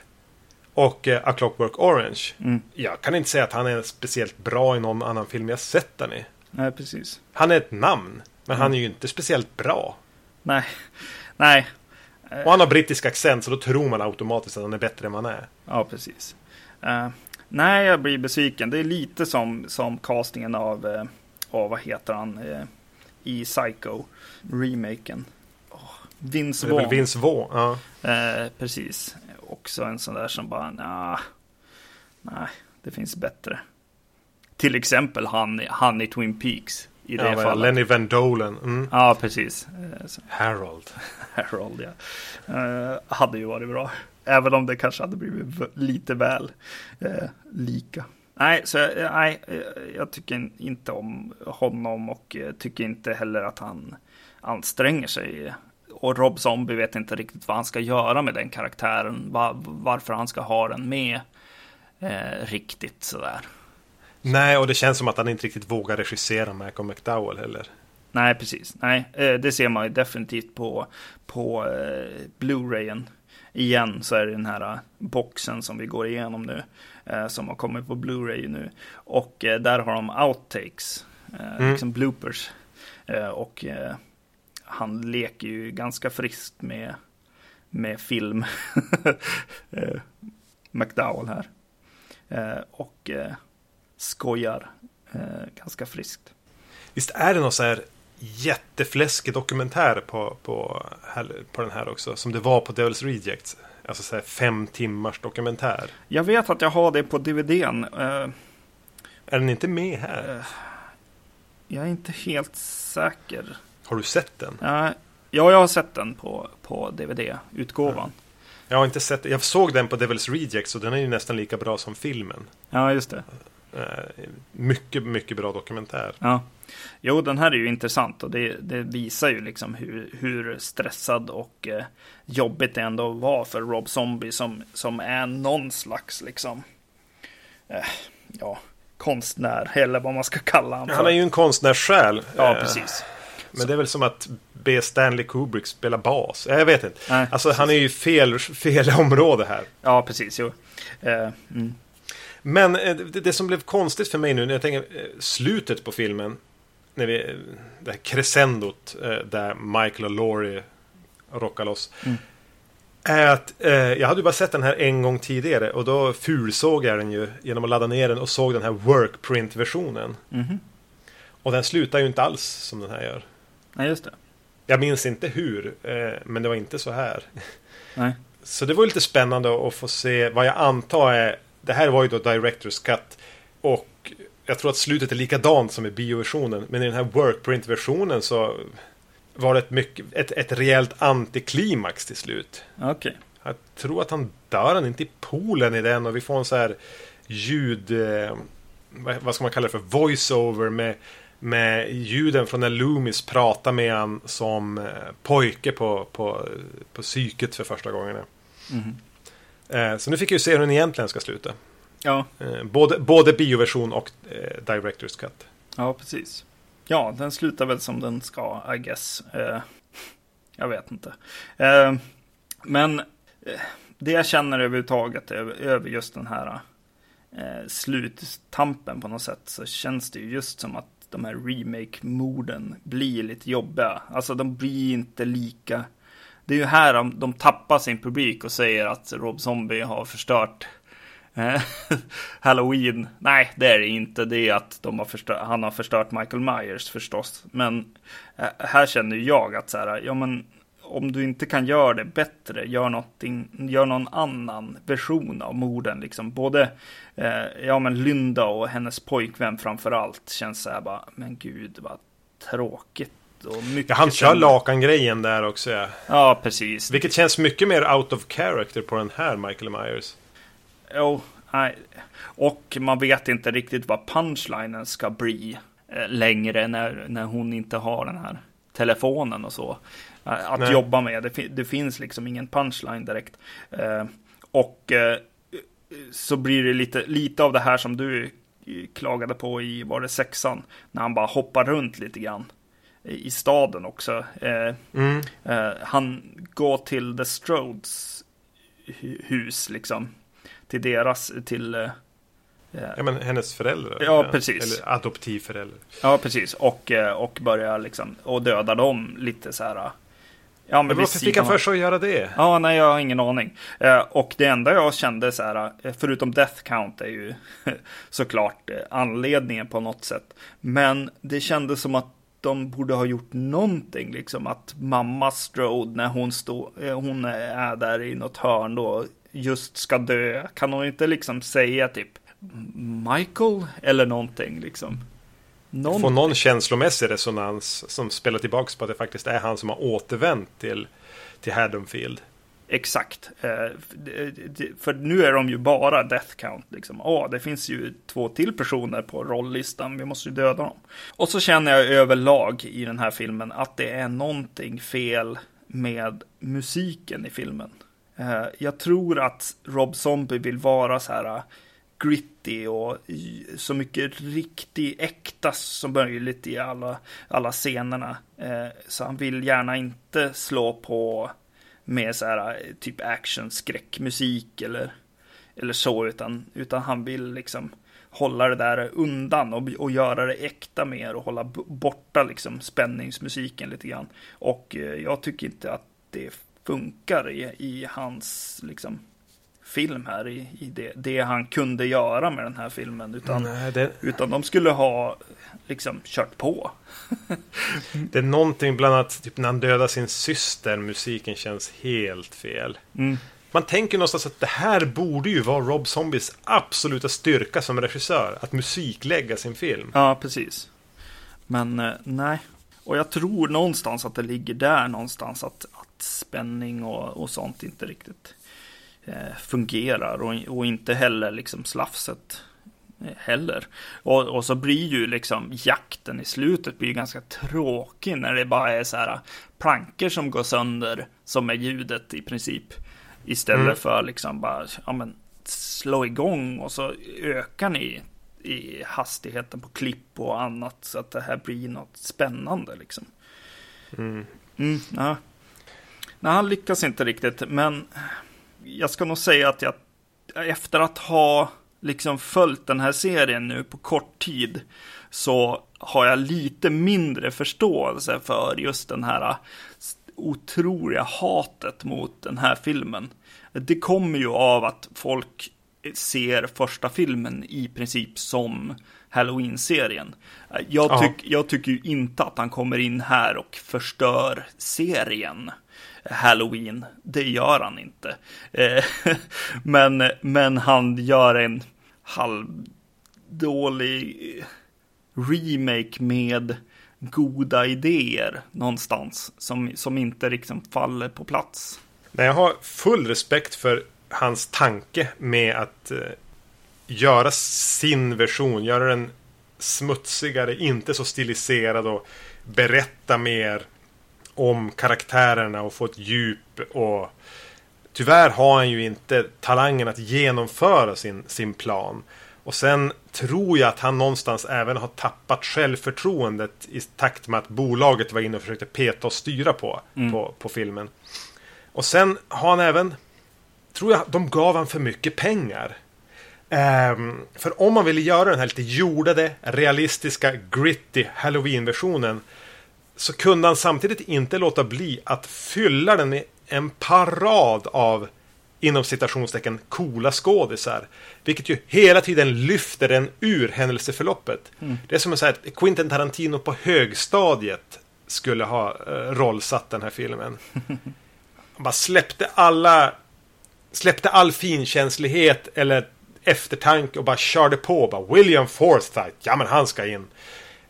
och eh, A Clockwork Orange. Mm. Jag kan inte säga att han är speciellt bra i någon annan film jag sett den i. nej, precis. Han är ett namn, men han är ju inte speciellt bra. Nej, nej, Och han har brittisk accent så då tror man automatiskt att han är bättre än man är. ja precis. Eh, nej, jag blir besviken. Det är lite som, som castingen av, uh, av, vad heter han, eh, i Psycho, remaken. Oh, Vince Vaughn. Vince Vaughn. Ja. Eh, precis. Också en sån där som bara, nah, nej, det finns bättre. Till exempel han, han i Twin Peaks. I det Ja, fallet. Lenny Van Dolen. Mm. Ja, precis. Eh, Harold. Harold, ja. Eh, hade ju varit bra. Även om det kanske hade blivit lite väl eh, lika. Nej, så eh, nej, eh, jag tycker inte om honom och eh, tycker inte heller att han anstränger sig. Och Rob Zombie vet inte riktigt vad han ska göra med den karaktären. Va- varför han ska ha den med eh, riktigt sådär. Nej, och det känns som att han inte riktigt vågar regissera Malcolm McDowell heller. Nej, precis. Nej, det ser man ju definitivt på, på Blu-rayen. Igen så är det den här boxen som vi går igenom nu. Eh, som har kommit på Blu-ray nu. Och eh, där har de outtakes. Eh, Mm. Liksom bloopers. Och han leker ju ganska friskt med, med film. McDowell här. Och skojar ganska friskt. Visst är det någon så här jättefläskig dokumentär på, på, på den här också? Som det var på Devil's Rejects. Alltså så fem timmars dokumentär. Jag vet att jag har det på DVDn. Eh, Är den inte med här? jag är inte helt säker. Har du sett den? Uh, ja, jag har sett den på, på DVD-utgåvan. Jag har inte sett Jag såg den på Devil's Rejects och den är ju nästan lika bra som filmen. Ja, just det. Eh, Mycket, mycket bra dokumentär. Ja. Jo, den här är ju intressant och det, det visar ju liksom hur, hur stressad och eh, jobbigt det ändå var för Rob Zombie som, som är någon slags liksom, eh, ja, konstnär eller vad man ska kalla honom. Han är ju en konstnärssjäl. Ja, Eh, precis. Men det är väl som att be Stanley Kubrick spela bas. Jag vet inte. Nej, alltså han är ju fel, fel område här. Ja, precis. Jo. Eh, mm. Men eh, det, som blev konstigt för mig nu när jag tänker eh, slutet på filmen. När vi, eh, det här crescendot där Michael och Laurie rockar loss. Mm. Är att eh, jag hade ju bara sett den här en gång tidigare och då fulsåg jag den ju genom att ladda ner den och såg den här workprint-versionen. Mhm. Och den slutar ju inte alls som den här gör. Nej, just det. Jag minns inte hur, eh, men det var inte så här. Nej. Så det var lite spännande att få se vad jag antar är... Det här var ju då Directors Cut. Och jag tror att slutet är likadant som i bioversionen. Men i den här workprint-versionen så var det ett, mycket, ett, ett rejält antiklimax till slut. Okej. Jag tror att han dör han inte i poolen i den och vi får en så här ljud... Eh, vad, ska man kalla det för? Voice-over med, med ljuden från när Loomis pratar med han som eh, pojke på, på, på psyket för första gången. Mhm. Eh, så nu fick jag ju se hur den egentligen ska sluta. Ja, Eh, både, både bioversion och eh, Director's Cut. ja precis. Ja, den slutar väl som den ska, I guess. Eh, jag vet inte. Eh, men det jag känner överhuvudtaget över, över just den här eh, sluttampen på något sätt så känns det ju just som att de här remake-morden blir lite jobbiga. Alltså de blir inte lika. Det är ju här de, de tappar sin publik och säger att Rob Zombie har förstört Halloween. Nej, det är det inte. Det är att de har förstört, han har förstört Michael Myers förstås. Men eh, här känner jag att så här, ja men om du inte kan göra det bättre, gör, gör någon annan version av morden. Liksom. Både eh, ja, men Lynda och hennes pojkvän framför allt känns så här bara, men gud vad tråkigt. Och mycket Ja, han kör lakan-grejen där också. Ja. Ja, precis. Vilket känns mycket mer out of character på den här Michael Myers. Jo, nej. Och man vet inte riktigt vad punchlinen ska bli eh, längre när, när hon inte har den här telefonen och så. Eh, att Nej. jobba med. Det, det finns liksom ingen punchline direkt. Eh, och så blir det lite, lite av det här som du klagade på i, var det sexan? När han bara hoppar runt lite grann. I staden också. Eh, Mm. Eh, han går till The Strodes hu- hus liksom. Till deras, till... eh, Ja, men hennes föräldrar. Ja, precis. Eller adoptivföräldrar. ja, precis. Och, eh, och börjar liksom, och döda dem lite så här. Ja, men Men varför fick han för sig att göra det? Ja, nej, jag har ingen aning. Eh, och det enda jag kände så här, eh, förutom Death Count är ju såklart eh, anledningen på något sätt. Men det kändes som att de borde ha gjort någonting, liksom att mamma Strode när hon, stod, eh, hon är där i något hörn då, just ska dö. Kan hon inte liksom säga typ Michael eller någonting liksom? Någon... Få någon känslomässig resonans som spelar tillbaka på att det faktiskt är han som har återvänt till, till Haddonfield. Exakt. Eh, För nu är de ju bara death count. Liksom. Åh, det finns ju två till personer på rolllistan. Vi måste ju döda dem. Och så känner jag överlag i den här filmen att det är någonting fel med musiken i filmen. Eh, jag tror att Rob Zombie vill vara så här eh, gritty och så mycket riktig äkta som möjligt i alla, alla scenerna. Eh, så han vill gärna inte slå på med så här typ action skräckmusik eller, eller så, utan, utan han vill liksom hålla det där undan och, och göra det äkta mer och hålla borta liksom spänningsmusiken lite grann. Och jag tycker inte att det funkar i, i hans liksom film här, i, i det, det han kunde göra med den här filmen, utan, Nej, det, utan de skulle ha liksom kört på. det är någonting bland annat typ när han dödar sin syster. Musiken känns helt fel. Mm. Man tänker någonstans att det här borde ju vara Rob Zombies absoluta styrka som regissör. Att musiklägga sin film. Ja, precis. Men eh, nej. Och jag tror någonstans att det ligger där någonstans att, att spänning och, och sånt inte riktigt eh, fungerar och, och inte heller liksom slafset eh, heller. Och, och så blir ju liksom jakten i slutet blir ganska tråkig när det bara är så här plankor som går sönder som är ljudet i princip. Istället Mm. för liksom bara, ja men slå igång och så ökar ni i hastigheten på klipp och annat så att det här blir något spännande liksom. Mm. Mm, ja. Nej, han lyckas inte riktigt, men jag ska nog säga att jag efter att ha liksom följt den här serien nu på kort tid så har jag lite mindre förståelse för just den här otroliga hatet mot den här filmen. Det kommer ju av att folk ser första filmen i princip som Halloween-serien. Jag, Ja. tyck, jag tycker ju inte att han kommer in här och förstör serien Halloween. Det gör han inte. Eh, men, men han gör en halvdålig remake med goda idéer någonstans som, som inte liksom faller på plats. Nej, jag har full respekt för hans tanke med att eh, göra sin version, göra den smutsigare, inte så stiliserad och berätta mer om karaktärerna och få ett djup och tyvärr har han ju inte talangen att genomföra sin, sin plan. Och sen tror jag att han någonstans även har tappat självförtroendet i takt med att bolaget var inne och försökte peta och styra på, på, på filmen. Och sen har han även, tror jag, de gav han för mycket pengar. Ehm, för om man ville göra den här lite jordade, realistiska, gritty Halloween-versionen så kunde han samtidigt inte låta bli att fylla den med en parad av inom citationstecken coola skådisar. Vilket ju hela tiden lyfter den ur händelseförloppet. Det är som att säga att Quentin Tarantino på högstadiet skulle ha eh, rollsatt den här filmen. Han bara släppte alla släppte all finkänslighet eller eftertanke och bara körde på. Bara, William Forsythe, ja men han ska in.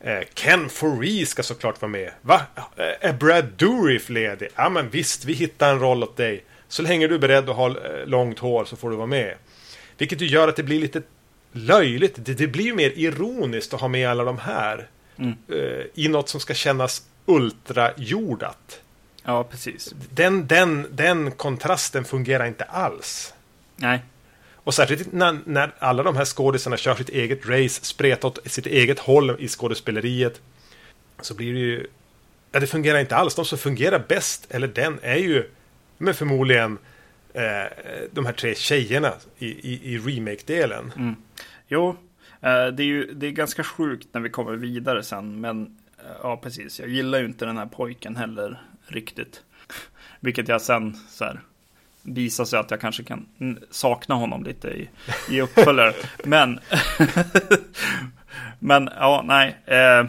Eh, Ken Foree ska såklart vara med. Va? Eh, Är Brad Dourif ledig? Ja men visst, vi hittar en roll åt dig. Så länge du är beredd att ha eh, långt hår så får du vara med. Vilket ju gör att det blir lite löjligt. Det, det blir mer ironiskt att ha med alla de här. Eh, I något som ska kännas ultrajordat. Ja, precis. Den, den, den kontrasten fungerar inte alls. Nej. Och särskilt när, när alla de här skådisarna kör sitt eget race, spretar åt sitt eget håll i skådespeleriet. Så blir det ju... Ja, det fungerar inte alls. De som fungerar bäst, eller den, är ju men förmodligen eh, de här tre tjejerna i, i, i remake-delen. Mm. Jo, eh, det är ju det är ganska sjukt när vi kommer vidare sen. Men eh, ja, precis. Jag gillar ju inte den här pojken heller riktigt. Vilket jag sen så här visar sig att jag kanske kan sakna honom lite i, i uppföljare. men, men ja, nej. Eh,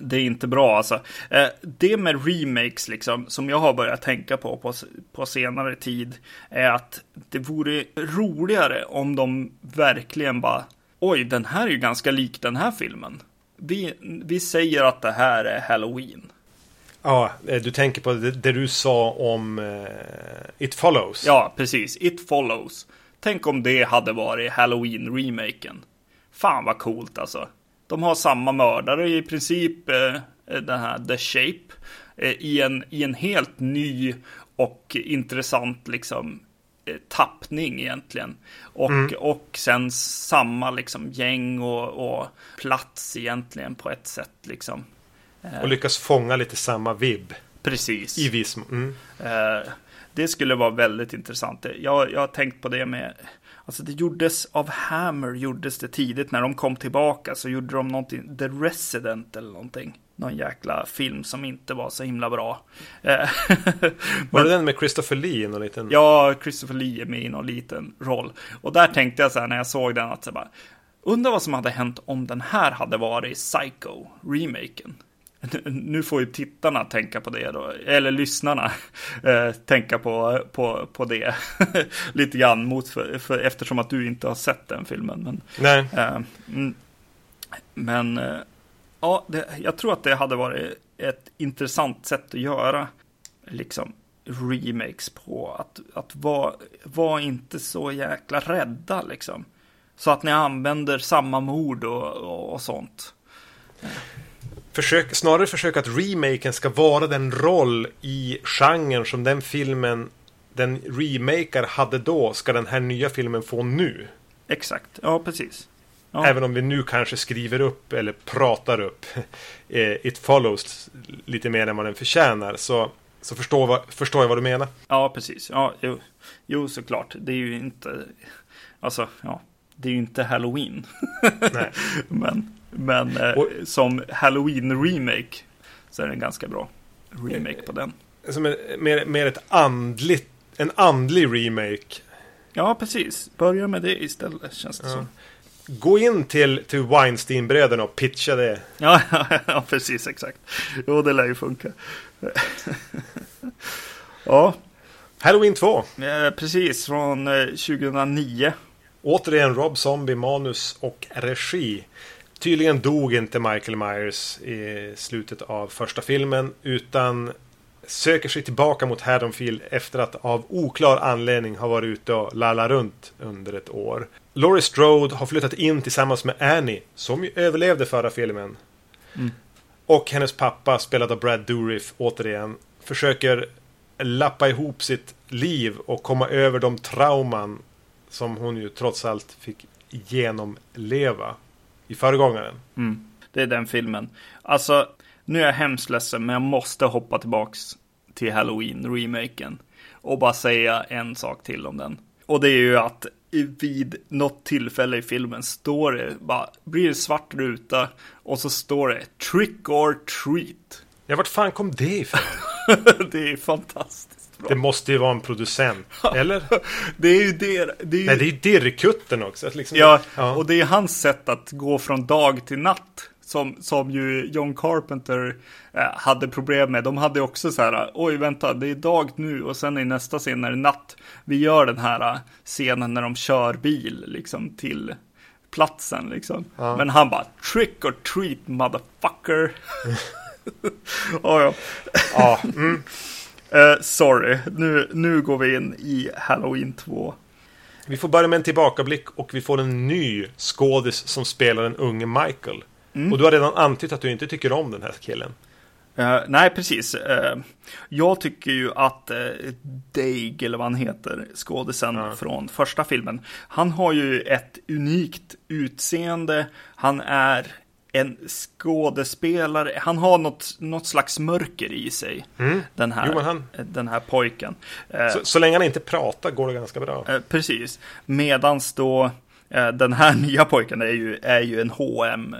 det är inte bra alltså. Eh, det med remakes liksom, som jag har börjat tänka på, på på senare tid, är att det vore roligare om de verkligen bara, oj, den här är ju ganska lik den här filmen. Vi, vi säger att det här är Halloween. Ja, eh, du tänker på det, det du sa om eh, It Follows. Ja, precis. It follows. Tänk om det hade varit Halloween-remaken. Fan vad coolt alltså. De har samma mördare i princip, eh, den här The Shape, eh, i, en, i en helt ny och intressant liksom eh, tappning egentligen. Och, och sen samma liksom gäng och, och plats egentligen på ett sätt liksom. Och lyckas fånga lite samma vibb. Precis. I viss. Mm. Eh, det skulle vara väldigt intressant. Jag, jag har tänkt på det med, alltså det gjordes av Hammer, gjordes det tidigt när de kom tillbaka så gjorde de någonting, The Resident eller någonting. Någon jäkla film som inte var så himla bra. Eh, Var det den med Christopher Lee? i Någon liten... Ja, Christopher Lee är med i någon liten roll. Och där tänkte jag så här när jag såg den att så bara, undrar vad som hade hänt om den här hade varit Psycho, remaken. Nu får ju tittarna tänka på det då, eller lyssnarna eh, tänka på, på, på det lite grann mot för, för, eftersom att du inte har sett den filmen. Men, Nej. eh, mm, men eh, ja, det, jag tror att det hade varit ett intressant sätt att göra liksom remakes på. Att, att vara var inte så jäkla rädda liksom. Så att ni använder samma mord och, och, och sånt. Försök, snarare försök att remaken ska vara den roll i genren som den filmen den remaker hade då ska den här nya filmen få nu. Exakt, ja precis. Ja. Även om vi nu kanske skriver upp eller pratar upp eh, It Follows lite mer än vad den förtjänar så, så förstår, vad, förstår jag vad du menar. Ja, precis. Ja, jo, jo, såklart. Det är ju inte, alltså, ja, det är ju inte Halloween. Nej. men men eh, Och- som Halloween-remake så är det en ganska bra remake på den. Som en, mer, mer ett andligt, en andlig remake. Ja, precis. Börja med det istället, känns det Ja. som. Gå in till, till Weinstein-bröderna och pitcha det. Ja, ja, precis, exakt. Jo, det lär ju funka. ja, Halloween 2. eh, precis. Från eh, 2009. Återigen Rob Zombie, manus och regi. Tydligen dog inte Michael Myers i slutet av första filmen utan söker sig tillbaka mot Haddonfield efter att av oklar anledning ha varit ute och lallat runt under ett år. Laurie Strode har flyttat in tillsammans med Annie, som ju överlevde förra filmen. Och hennes pappa, spelad av Brad Dourif, återigen, försöker lappa ihop sitt liv och komma över de trauman som hon ju trots allt fick genomleva i föregångaren. Mm. Det är den filmen. Alltså, nu är jag hemskt ledsen, men jag måste hoppa tillbaks till Halloween-remaken och bara säga en sak till om den. Och det är ju att vid något tillfälle i filmen står det bara, blir det svart ruta och så står det trick or treat. Ja, vart fan kom det ifrån? det är fantastiskt bra. Det måste ju vara en producent, eller? Det är ju det. det är ju... Nej, det är ju Dirrkutten också. Liksom, Ja, och det är hans sätt att gå från dag till natt. Som, som ju John Carpenter eh, hade problem med. De hade också så här, oj vänta, det är dag nu och sen i nästa scen är det natt. Vi gör den här eh, scenen när de kör bil liksom till platsen liksom. Men han bara, trick or treat motherfucker. oh, ja. Ja, mm. Eh, sorry, nu, nu går vi in i Halloween 2. Vi får börja med en tillbakablick och vi får en ny skådis som spelar den unge Michael. Och du har redan antytt att du inte tycker om den här killen. Eh, nej, precis. Eh, jag tycker ju att uh, Daig, eller vad han heter, skådisen från första filmen, han har ju ett unikt utseende. Han är en skådespelare. Han har något, något slags mörker i sig, den, här, Mm. Jo, han- den här pojken. Eh, Så, så länge han inte pratar går det ganska bra. Eh, precis. Medans då eh, den här nya pojken är ju, är ju en hm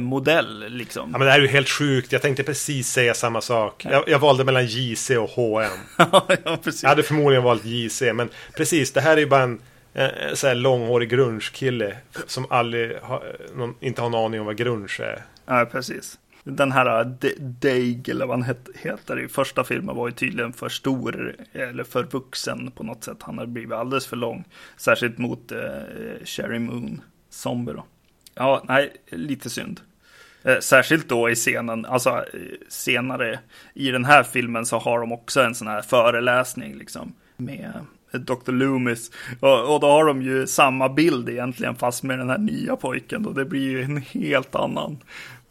modell liksom. Ja, men det här är ju helt sjukt. Jag tänkte precis säga samma sak. Jag, jag valde mellan JC och HM. ja, precis. Jag hade förmodligen valt JC, men precis, det här är ju bara en en så här långhårig grunge-kille som aldrig har, eh, någon, inte har en aning om vad grunge är. Ja, precis. Den här uh, eller vad han heter i första filmen, var ju tydligen för stor, eller för vuxen på något sätt. Han har blivit alldeles för lång. Särskilt mot eh, Sherry Moon, Zombie då. Ja, nej, lite synd. Särskilt då i scenen, alltså senare i den här filmen så har de också en sån här föreläsning liksom med Dr. Loomis. Och, och då har de ju samma bild egentligen fast med den här nya pojken och det blir ju en helt annan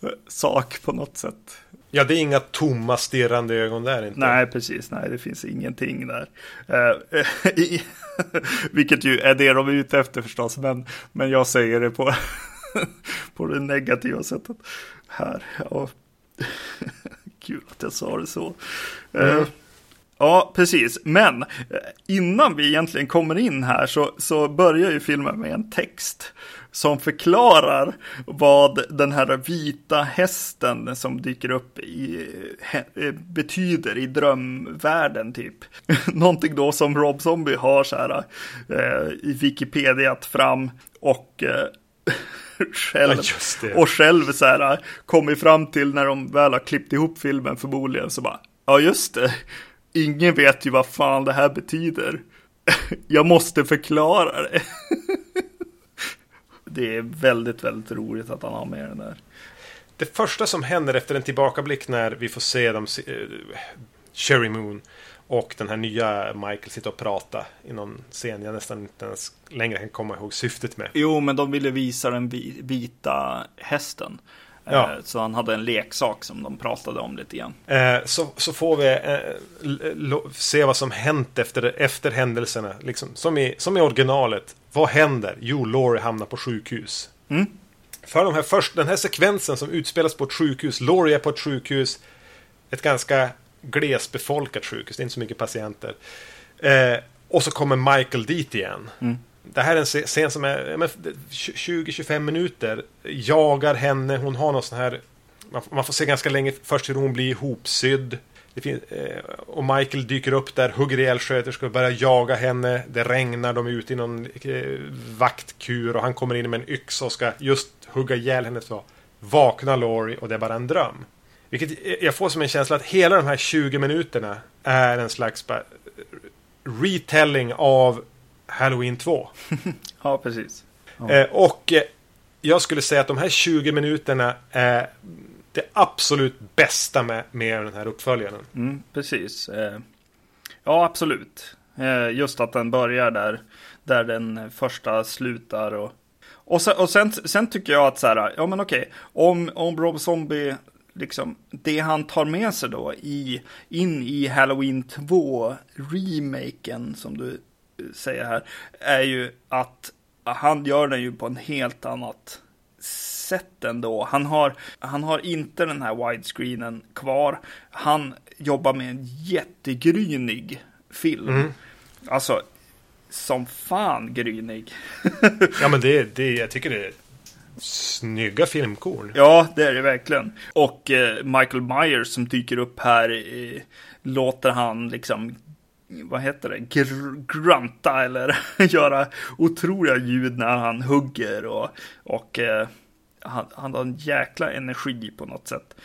eh, sak på något sätt. Ja, det är inga tomma stirrande ögon där inte. Nej, precis. Nej, det finns ingenting där. Eh, vilket ju är det de är ute efter förstås. Men, men jag säger det på, på det negativa sättet här. Ja. Kul att jag sa det så. Eh, Ja, precis. Men eh, innan vi egentligen kommer in här så, så börjar ju filmen med en text som förklarar vad den här vita hästen som dyker upp i he- eh, betyder i drömvärlden typ. Någonting då som Rob Zombie har så här eh, i Wikipedia fram och eh, själv, Ja, och själv så här kommit fram till när de väl har klippt ihop filmen förmodligen så bara ja just det ingen vet ju vad fan det här betyder. Jag måste förklara det. Det är väldigt väldigt roligt att han har med den där. Det första som händer efter en tillbakablick när vi får se dem, eh, Cherry Moon och den här nya Michael sitta och prata i någon scen jag nästan inte ens längre kan komma ihåg syftet med. jo men de ville visa den vi- vita hästen Ja. Eh, så han hade en leksak som de pratade om lite grann Eh, så, så får vi eh, se vad som hänt efter, efter händelserna. Liksom, som, i, som i originalet. Vad händer? Jo, Laurie hamnar på sjukhus. För de här först, den här sekvensen som utspelas på ett sjukhus. Laurie är på ett sjukhus. Ett ganska glesbefolkat sjukhus. Det är inte så mycket patienter. Eh, och så kommer Michael dit igen. Det här är en scen som är 20-25 minuter. Jagar henne. Hon har någon sån här man, får se ganska länge först hur hon blir ihopsydd. Det finns, eh, och Michael dyker upp där, hugger ihjäl sköterskor, börjar jaga henne. Det regnar, de är ute i någon eh, vaktkur och han kommer in med en yxa och ska just hugga ihjäl henne. Så vaknar Laurie och det är bara en dröm. Vilket jag får som en känsla att hela de här 20 minuterna är en slags retelling av Halloween 2. ja precis Eh, och eh, jag skulle säga att de här 20 minuterna är det absolut bästa med, med den här uppföljaren. Mm, precis. Eh, Ja, absolut. Just att den börjar där, där den första slutar. Och, och, sen, och sen, sen tycker jag att så här, ja men okej, om, om Rob Zombie liksom, det han tar med sig då i, in i Halloween 2 remaken som du säger här, är ju att han gör den ju på en helt annat sätt ändå. Han har, han har inte den här widescreenen kvar. Han jobbar med en jättegrynig film. Mm. Alltså, som fan grynig. ja, men det, det, jag tycker det är snygga filmkorn. Ja, det är det verkligen. Och eh, Michael Myers som dyker upp här eh, låter han liksom vad heter det, gr grunta eller göra otroliga ljud när han hugger och, och eh, han, han har en jäkla energi på något sätt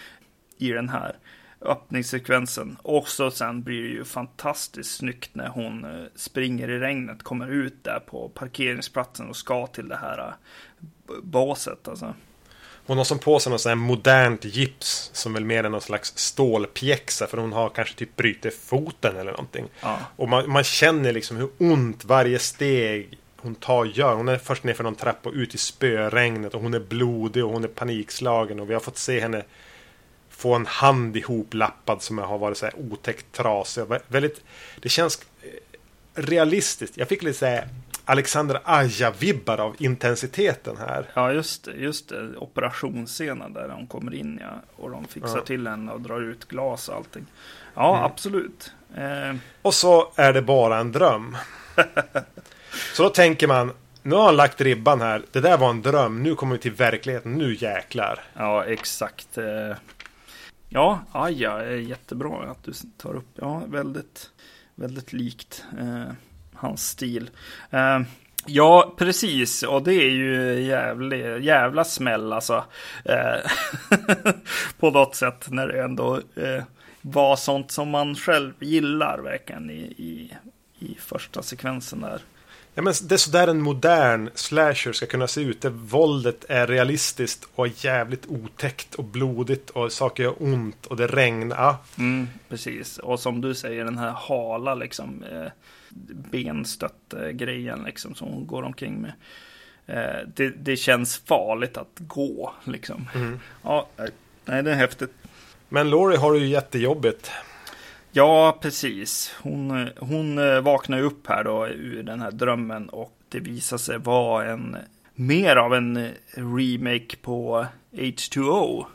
i den här öppningssekvensen. Och så sen blir det ju fantastiskt snyggt när hon eh, springer i regnet, kommer ut där på parkeringsplatsen och ska till det här eh, baset. Alltså. Hon har som på sig något sånt här modernt gips som väl mer är någon slags stålpjäxa för hon har kanske typ brutit foten eller någonting. Ja. Och man, man, känner liksom hur ont varje steg hon tar gör. Hon är först ner för någon trappa och ut i spöregnet och hon är blodig och hon är panikslagen och vi har fått se henne få en hand ihoplappad som har varit så här otäckt trasig. Väldigt, det känns eh, realistiskt. Jag fick lite så här Alexander Aja-vibbar av intensiteten här. Ja, just det. Just det. Operationsscenen där de kommer in ja, och de fixar ja. till henne och drar ut glas och allting. Ja, mm. absolut. Eh. Och så är det bara en dröm. så då tänker man, nu har han lagt ribban här. Det där var en dröm. Nu kommer vi till verkligheten. Nu jäklar. Ja, exakt. Eh. Ja, Aja är jättebra att du tar upp. Ja, väldigt, väldigt likt. Hans stil. Uh, ja, precis. Och det är ju jävlig, jävla smäll alltså. Uh, på något sätt när det ändå uh, var sånt som man själv gillar verkligen i, i, i första sekvensen där. Ja, men det är sådär en modern slasher ska kunna se ut. Där våldet är realistiskt och jävligt otäckt och blodigt och saker gör ont och det regnar. Mm, precis, och som du säger den här hala liksom. Eh, benstött-grejen liksom som hon går omkring med. Eh, det, det, känns farligt att gå liksom. Mm. Ja, nej, det är häftigt. Men Laurie har det ju jättejobbigt. Ja, precis. Hon, hon eh, vaknar upp här då ur den här drömmen och det visar sig vara en mer av en remake på H2O.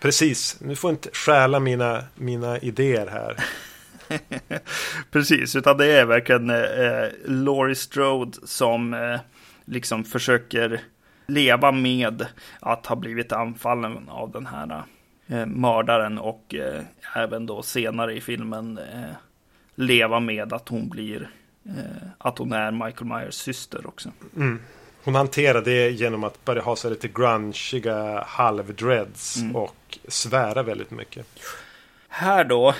Precis, nu får inte stjäla mina, mina idéer här. Precis, utan det är verkligen eh, Laurie Strode som eh, liksom försöker leva med att ha blivit anfallen av den här eh, mördaren och eh, även då senare i filmen eh, leva med att hon blir eh, att hon är Michael Myers syster också. Mm. Hon hanterar det genom att börja ha sig lite grungiga halvdreads mm. och svära väldigt mycket. Här då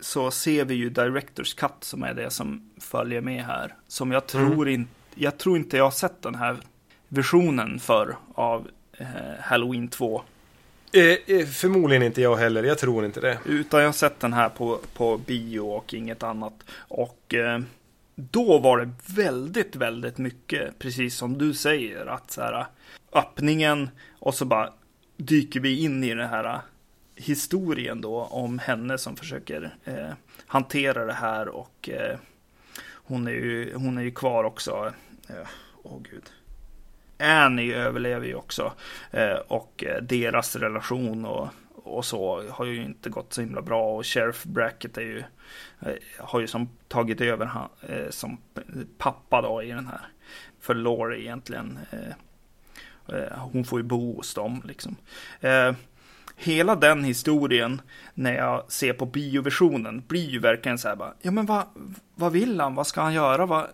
så ser vi ju Directors Cut som är det som följer med här. Som jag tror, mm. in, jag tror inte jag har sett den här versionen för av eh, Halloween 2. Eh, eh, förmodligen inte jag heller, jag tror inte det. Utan jag har sett den här på, på bio och inget annat. Och eh, då var det väldigt, väldigt mycket, precis som du säger, att så här öppningen och så bara dyker vi in i det här historien då om henne som försöker eh, hantera det här och eh, hon, är ju, hon är ju kvar också. Eh, åh oh, gud. Annie överlever ju också eh, och eh, deras relation och, och så har ju inte gått så himla bra och Sheriff Bracket är ju eh, har ju som tagit över han, eh, som pappa då i den här för Laurie egentligen. Eh, hon får ju bo hos dem liksom hela den historien när jag ser på bioversionen blir ju verkligen så här bara, ja men vad, vad vill han, vad ska han göra, vad,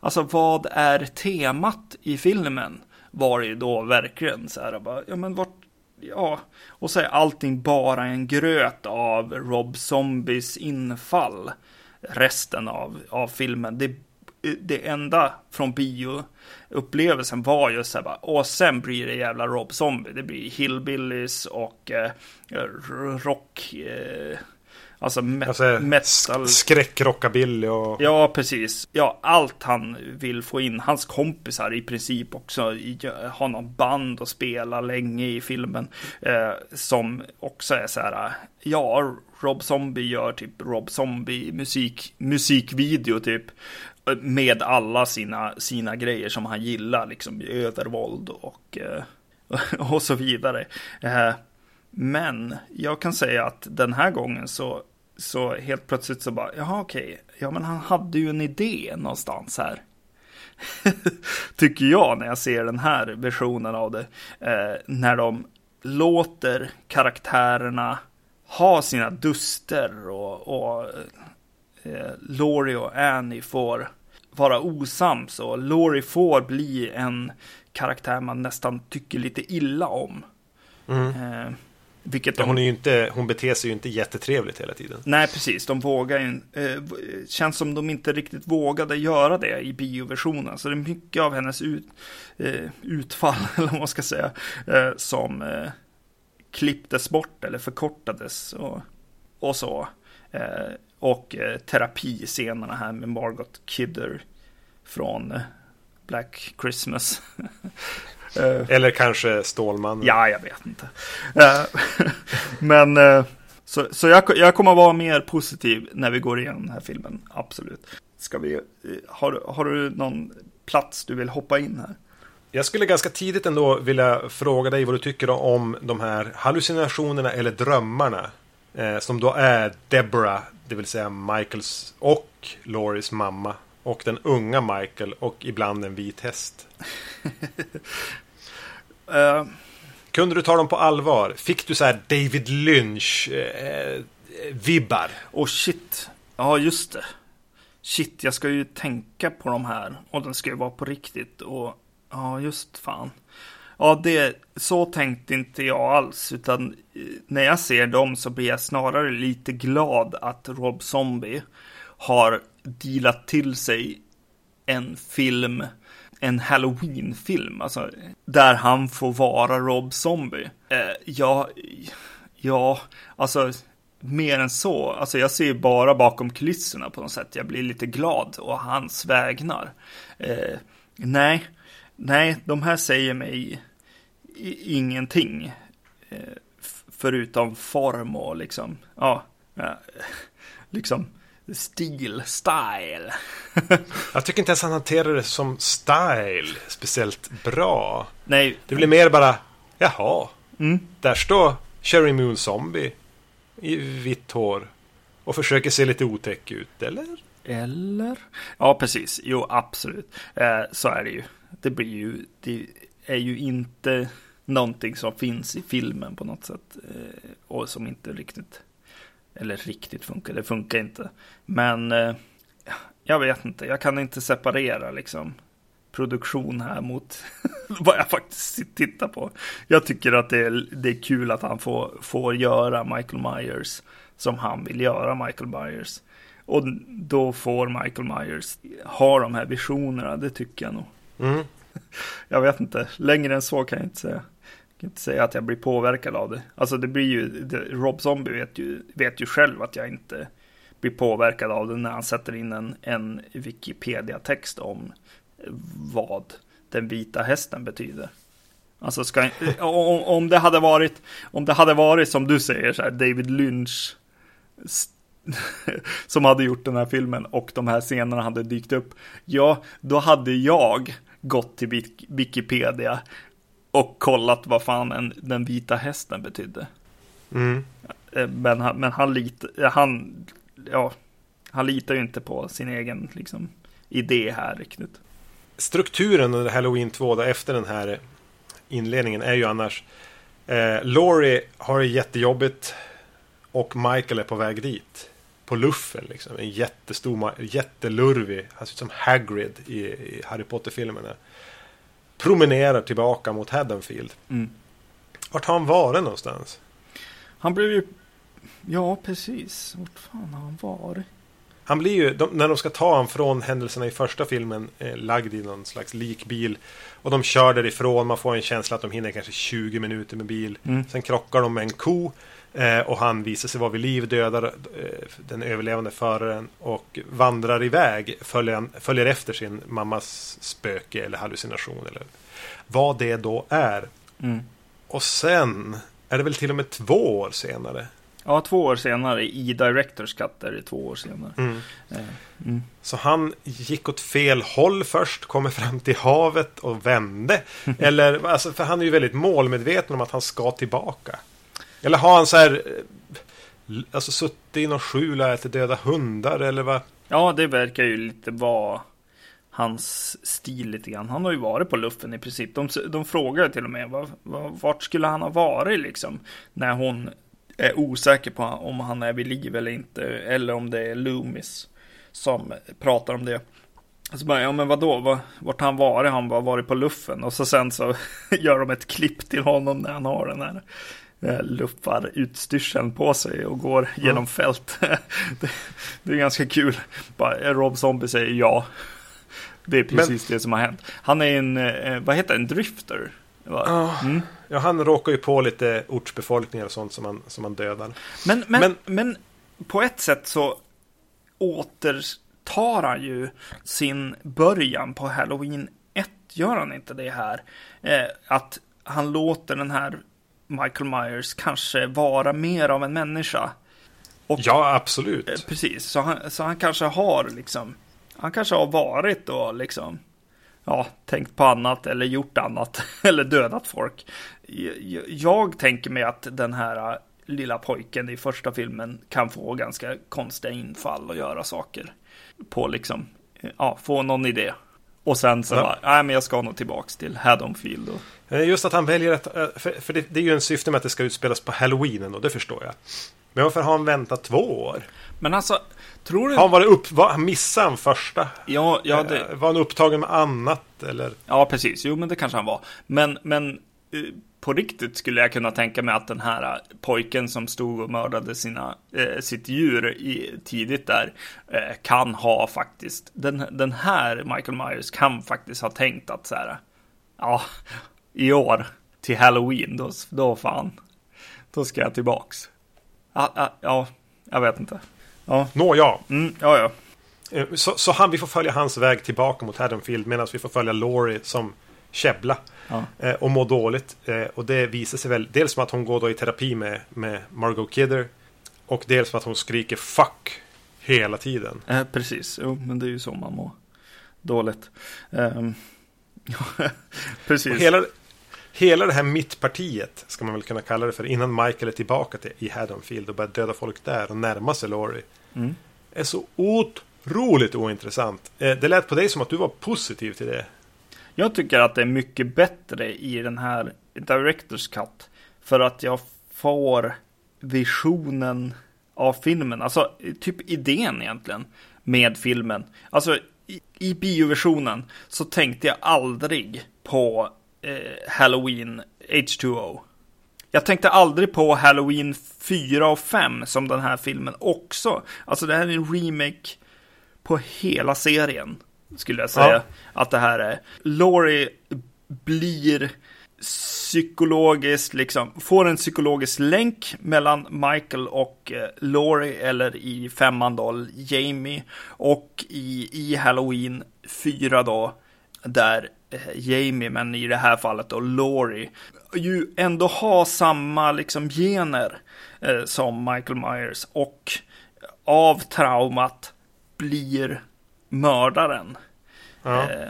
alltså vad är temat i filmen? Var det ju då verkligen så här bara, ja men vart, ja, och så är allting bara en gröt av Rob Zombies infall resten av, av filmen. Det det enda från bio, bioupplevelsen var just så här bara, och sen blir det jävla Rob Zombie. Det blir Hillbillies och eh, rock, eh, Alltså, me Alltså, metal. skräckrockabilly och... Ja, precis. Ja, allt han vill få in. Hans kompisar i princip också har någon band och spela länge i filmen. Eh, som också är så här, ja, Rob Zombie gör typ Rob Zombie musik, musikvideo typ. Med alla sina, sina grejer som han gillar, liksom övervåld och, eh, och så vidare. Eh, men jag kan säga att den här gången så så helt plötsligt så bara, jaha okej, ja men han hade ju en idé någonstans här. Tycker jag när jag ser den här versionen av det. Eh, när de låter karaktärerna ha sina duster och, och eh, Laurie och Annie får vara osams och Laurie får bli en karaktär man nästan tycker lite illa om. Mm. Eh, vilket Ja, hon, är ju inte, hon beter sig ju inte jättetrevligt hela tiden. Nej, precis. De vågar ju eh, Känns som de inte riktigt vågade göra det i bioversionen. Så det är mycket av hennes ut, eh, utfall, eller vad man ska säga, eh, som eh, klipptes bort eller förkortades och, och så. Och eh, terapiscenerna här med Margot Kidder från eh, Black Christmas. Eh, Eller kanske Stålmannen. Ja, jag vet inte. Eh, Men så, så jag, jag kommer vara mer positiv när vi går igenom den här filmen. Absolut. Ska vi, har, har du någon plats du vill hoppa in här? Jag skulle ganska tidigt ändå vilja fråga dig vad du tycker om de här hallucinationerna eller drömmarna. Eh, som då är Deborah, det vill säga Michaels och Loris mamma. Och den unga Michael och ibland en vit häst. Eh, Kunde du ta dem på allvar? Fick du så här David Lynch-vibbar? och shit, ja just det. Shit, jag ska ju tänka på de här och den ska ju vara på riktigt och ja, just fan. Ja, det, så tänkte inte jag alls, utan eh, när jag ser dem så blir jag snarare lite glad att Rob Zombie har dealat till sig en film, en Halloween-film, alltså där han får vara Rob Zombie. Eh, ja, ja, alltså mer än så. Alltså jag ser ju bara bakom kulisserna på något sätt. Jag blir lite glad och hans vägnar. Eh, nej, nej, de här säger mig ingenting. Eh, förutom form och liksom, ja, liksom stil, style. Jag tycker inte ens han hanterar det som style speciellt bra. nej, Det blir mer bara, jaha, Mm. där står Cherry Moon Zombie i vitt hår och försöker se lite otäck ut, eller? Eller? Ja, precis. Jo, absolut. Eh, så är det ju. Det blir ju, det är ju inte någonting som finns i filmen på något sätt. Eh, och som inte riktigt, eller riktigt funkar. Det funkar inte. Men eh, jag vet inte, jag kan inte separera liksom produktion här mot vad jag faktiskt tittar på. Jag tycker att det är, det är kul att han får, får göra Michael Myers som han vill göra Michael Myers. Och då får Michael Myers ha de här visionerna, det tycker jag nog. Mm. Jag vet inte, längre än så kan jag inte säga. Jag kan inte säga att jag blir påverkad av det. Alltså det blir ju, det, Rob Zombie vet ju, vet ju själv att jag inte blir påverkad av det när han sätter in en, en Wikipedia-text om vad den vita hästen betyder. Alltså ska, eh, om, om det hade varit, om det hade varit som du säger så här, David Lynch som hade gjort den här filmen och de här scenerna hade dykt upp. Ja, då hade jag gått till Wik- Wikipedia och kollat vad fan en, den vita hästen betydde. Mm. Eh, Men han, men han, lit, han, ja, han litar ju inte på sin egen liksom, idé här riktigt. Strukturen under Halloween 2 då, efter den här inledningen är ju annars eh, Laurie har det jättejobbigt och Michael är på väg dit. På luffen liksom. En jättestor, jättelurvig. Han ser ut som Hagrid i, i Harry Potter-filmerna. Promenerar tillbaka mot Haddonfield. Mm. Vart har han varit någonstans? Han blev ju, ja precis, vart fan har han varit? Han blir ju, de, när de ska ta honom från händelserna i första filmen, eh, lagd i någon slags likbil. Och de kör därifrån, man får en känsla att de hinner kanske 20 minuter med bil. Mm. Sen krockar de med en ko. Eh, och han visar sig vara vid liv, dödar eh, den överlevande föraren och vandrar iväg, följer, följer efter sin mammas spöke eller hallucination eller vad det då är. Mm. Och sen är det väl till och med två år senare. Ja, två år senare i Directors Cut är det två år senare. Mm. Eh, mm. Så han gick åt fel håll först, kommer fram till havet och vände. Eller, alltså, för han är ju väldigt målmedveten om att han ska tillbaka. Eller har han så här, eh, alltså suttit i någon skjul och ätit döda hundar eller vad? Ja, det verkar ju lite vara hans stil lite grann. Han har ju varit på luffen i princip. De, de frågar till och med var, var, vart skulle han ha varit liksom när hon är osäker på om han är vid liv eller inte. Eller om det är Loomis som pratar om det. Så bara, ja men vadå, vart har han varit? Han har varit på luffen. Och så sen så gör de ett klipp till honom när han har den här eh, luffarutstyrseln på sig och går genom mm. fält. det, det, är ganska kul. Bara, Rob Zombie säger ja. Det är precis men, det som har hänt. Han är en, eh, vad heter det, en drifter? Mm. Ja, han råkar ju på lite ortsbefolkningar och sånt som han, som han dödar. Men, men, men, men på ett sätt så återtar han ju sin början på Halloween 1. Gör han inte det här? Eh, att han låter den här Michael Myers kanske vara mer av en människa. Och, ja, absolut. Eh, precis, så han, så han kanske har liksom, han kanske har varit då liksom ja, tänkt på annat eller gjort annat eller dödat folk. Jag tänker mig att den här äh, lilla pojken i första filmen kan få ganska konstiga infall och göra saker på liksom, ja, få någon idé. Och sen så, ja. nej men jag ska nog tillbaks till Haddonfield. Och... Eh, just att han väljer att, äh, för, för det, det, är ju en syfte med att det ska utspelas på Halloween och det förstår jag. Men varför har han väntat två år? Men alltså, tror du... Har han varit upp... Var, missade han första? Ja, ja det... Eh, var han upptagen med annat eller? Ja, precis. Jo, men det kanske han var. Men, men eh, på riktigt skulle jag kunna tänka mig att den här pojken som stod och mördade sina, eh, sitt djur i, tidigt där eh, kan ha faktiskt, den, den här Michael Myers kan faktiskt ha tänkt att så här, ja, i år till Halloween, då, då fan, då ska jag tillbaks. Ja, ja, ja jag vet inte. Ja. Nåja. Mm, ja, ja. Eh, så, så han, vi får följa hans väg tillbaka mot Haddonfield medan vi får följa Laurie som käbbla ja. Eh, och må dåligt. Eh, och det visar sig väl dels som att hon går då i terapi med, med Margot Kidder och dels för att hon skriker fuck hela tiden. Eh, precis, jo, men det är ju så man mår dåligt. Um, precis. Och hela, hela det här mittpartiet ska man väl kunna kalla det för innan Michael är tillbaka till, i Haddonfield och börjar döda folk där och närma sig Laurie. Mm. Är så otroligt ointressant. Eh, det lät på dig som att du var positiv till det. Jag tycker att det är mycket bättre i den här Directors Cut. För att jag får visionen av filmen. Alltså typ idén egentligen med filmen. Alltså i, i bioversionen så tänkte jag aldrig på eh, Halloween H2O. Jag tänkte aldrig på Halloween 4 och 5 som den här filmen också. Alltså det här är en remake på hela serien. Skulle jag säga. Ja. Att det här är. Laurie blir psykologiskt, liksom, får en psykologisk länk mellan Michael och eh, Laurie, eller i femman då, Jamie, och i, i Halloween 4 då, där eh, Jamie, men i det här fallet då Laurie, ju ändå har samma liksom gener eh, som Michael Myers och av traumat blir mördaren. Ja. Eh,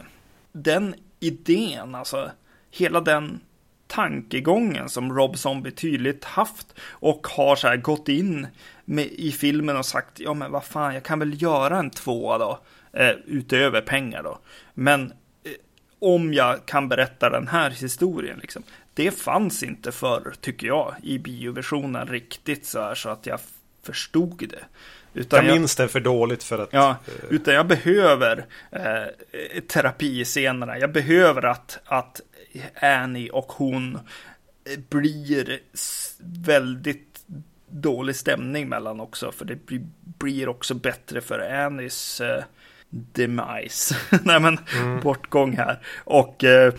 den idén, alltså hela den tankegången som Rob Zombie tydligt haft och har så här gått in med, i filmen och sagt ja men vad fan jag kan väl göra en tvåa då eh, utöver pengar då men eh, om jag kan berätta den här historien liksom det fanns inte förr tycker jag i bioversionen riktigt så här så att jag förstod det utan jag minns den för dåligt för att... Ja, utan jag behöver eh, terapiscenerna. Jag behöver att, att Annie och hon blir väldigt dålig stämning mellan också. För det blir också bättre för Annies eh, demise. Nej men, mm. bortgång här. Och eh,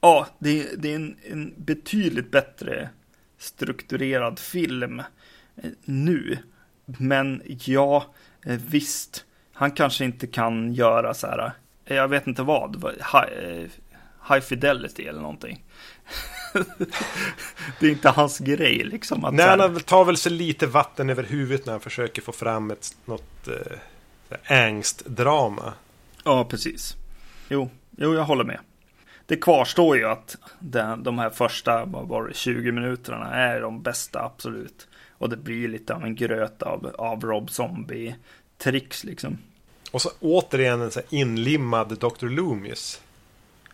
ja, det, det är en, en betydligt bättre strukturerad film eh, nu. Men ja, eh, visst, han kanske inte kan göra så här, eh, jag vet inte vad, high, high fidelity eller någonting. det är inte hans grej liksom. Att Nej, han tar väl sig lite vatten över huvudet när han försöker få fram ett, något eh, angstdrama. Ja, precis. Jo, jo, jag håller med. Det kvarstår ju att den, de här första vad var det, 20 minuterna är de bästa, absolut. Och det blir lite av en gröt av, av Rob Zombie-tricks liksom. Och så återigen en så inlimmad Dr. Loomis.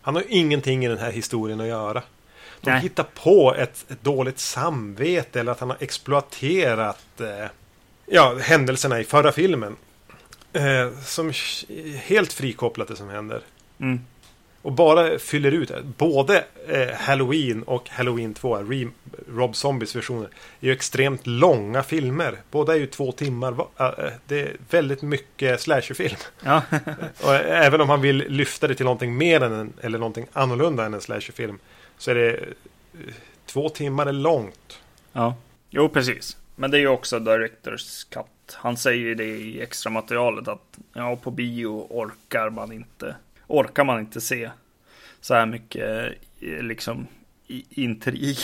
Han har ju ingenting i den här historien att göra. De Nej. hittar på ett, ett, dåligt samvete eller att han har exploaterat eh, ja, händelserna i förra filmen. Eh, som helt frikopplat det som händer. Mm. Och bara fyller ut både eh, Halloween och Halloween 2, Re Rob Zombies versioner, är ju extremt långa filmer. Båda är ju två timmar. Äh, det är väldigt mycket slasherfilm. Ja. och även om han vill lyfta det till någonting mer än en, eller någonting annorlunda än en slasherfilm så är det eh, två timmar är långt. Ja, jo precis. Men det är ju också Directors Cut. Han säger ju det i extra materialet att ja, på bio orkar man inte orkar man inte se så här mycket eh, liksom intrig.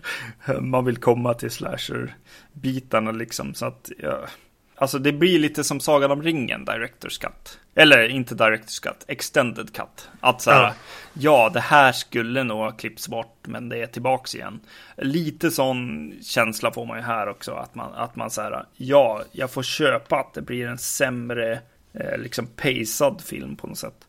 man vill komma till slasher-bitarna liksom. Så att, ja. Alltså det blir lite som Sagan om ringen, Directors Cut. Eller inte Directors Cut, Extended Cut. Att så här, ja. ja, det här skulle nog ha klippts bort, men det är tillbaks igen. Lite sån känsla får man ju här också, att man, att man så här, ja, jag får köpa att det blir en sämre, eh, liksom pacad film på något sätt.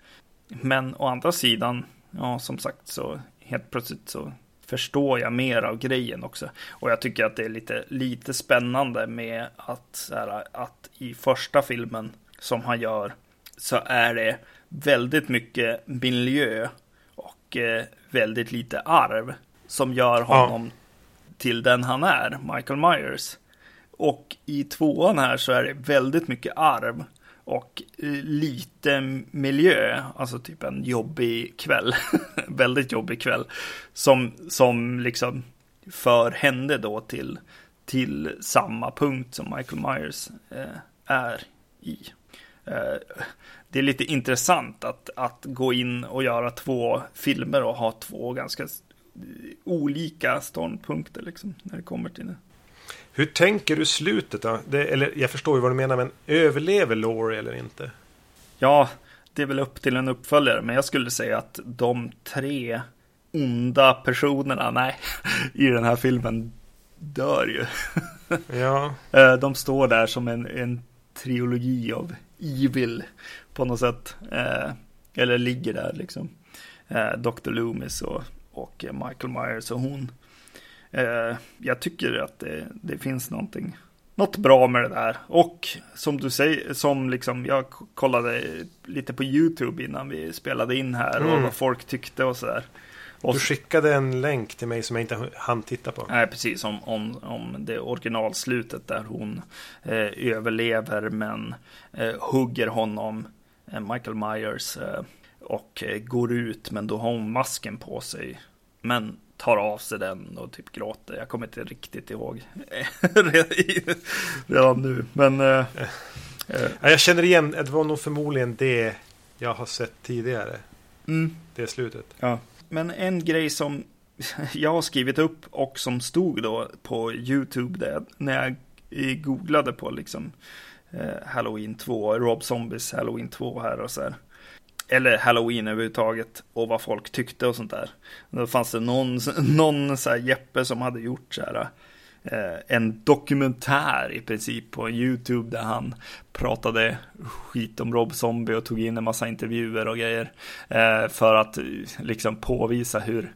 Men å andra sidan, ja som sagt så helt plötsligt så förstår jag mer av grejen också. Och jag tycker att det är lite, lite spännande med att, här, att i första filmen som han gör så är det väldigt mycket miljö och eh, väldigt lite arv som gör honom ja. till den han är, Michael Myers. Och i tvåan här så är det väldigt mycket arv och eh, lite miljö, alltså typ en jobbig kväll, väldigt jobbig kväll, som, som liksom för henne då till, till samma punkt som Michael Myers eh, är i. Eh, det är lite intressant att, att gå in och göra två filmer och ha två ganska olika ståndpunkter liksom, när det kommer till det. Hur tänker du slutet då? Det, eller jag förstår ju vad du menar, men överlever Laurie eller inte? Ja, det är väl upp till en uppföljare, men jag skulle säga att de tre onda personerna, nej, i den här filmen dör ju. Ja. Eh, de står där som en, en trilogi av evil på något sätt. Eh, eller ligger där liksom. Eh, Dr. Loomis och, och Michael Myers och hon. Eh, jag tycker att det, det, finns någonting, något bra med det där. Och som du säger, som liksom jag kollade lite på YouTube innan vi spelade in här mm. och vad folk tyckte och sådär. Du skickade en länk till mig som jag inte hann titta på. Nej, precis. Om, om, om det originalslutet där hon eh, överlever men eh, hugger honom, eh, Michael Myers, eh, och eh, går ut. Men då har hon masken på sig. Men tar av sig den och typ gråter. Jag kommer inte riktigt ihåg redan nu. Men äh, äh. jag känner igen, det var nog förmodligen det jag har sett tidigare. Mm. Det slutet. Ja. Men en grej som jag har skrivit upp och som stod då på YouTube där, när jag googlade på liksom eh, Halloween 2, Rob Zombies Halloween 2 här och så här eller halloween överhuvudtaget och vad folk tyckte och sånt där. Då fanns det någon, någon så här Jeppe som hade gjort så här eh, en dokumentär i princip på YouTube där han pratade skit om Rob Zombie och tog in en massa intervjuer och grejer eh, för att eh, liksom påvisa hur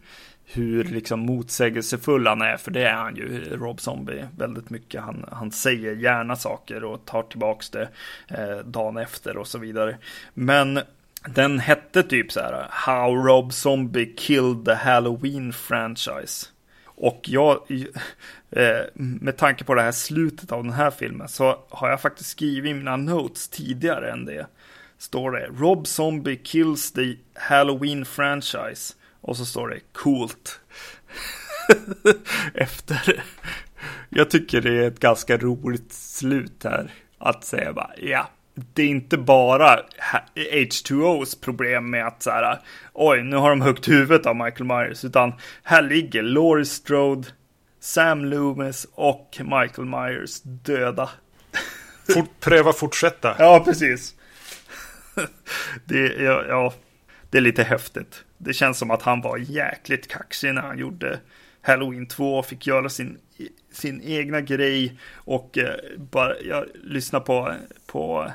hur liksom motsägelsefull han är, för det är han ju, Rob Zombie, väldigt mycket. Han, han säger gärna saker och tar tillbaks det eh, dagen efter och så vidare. Men den hette typ så här How Rob Zombie Killed the Halloween Franchise. Och jag, eh, med tanke på det här slutet av den här filmen så har jag faktiskt skrivit mina notes tidigare än det. Står det Rob Zombie kills the Halloween franchise. Och så står det coolt. Efter Jag tycker det är ett ganska roligt slut här. Att säga bara, ja, det är inte bara H2Os problem med att så här, oj, nu har de huggt huvudet av Michael Myers, utan här ligger Laurie Strode, Sam Loomis och Michael Myers döda. Fort, pröva fortsätta. Ja, precis. Det, ja, ja, det är lite häftigt. Det känns som att han var jäkligt kaxig när han gjorde Halloween 2 och fick göra sin, sin egna grej. Och eh, bara, jag lyssnade på, på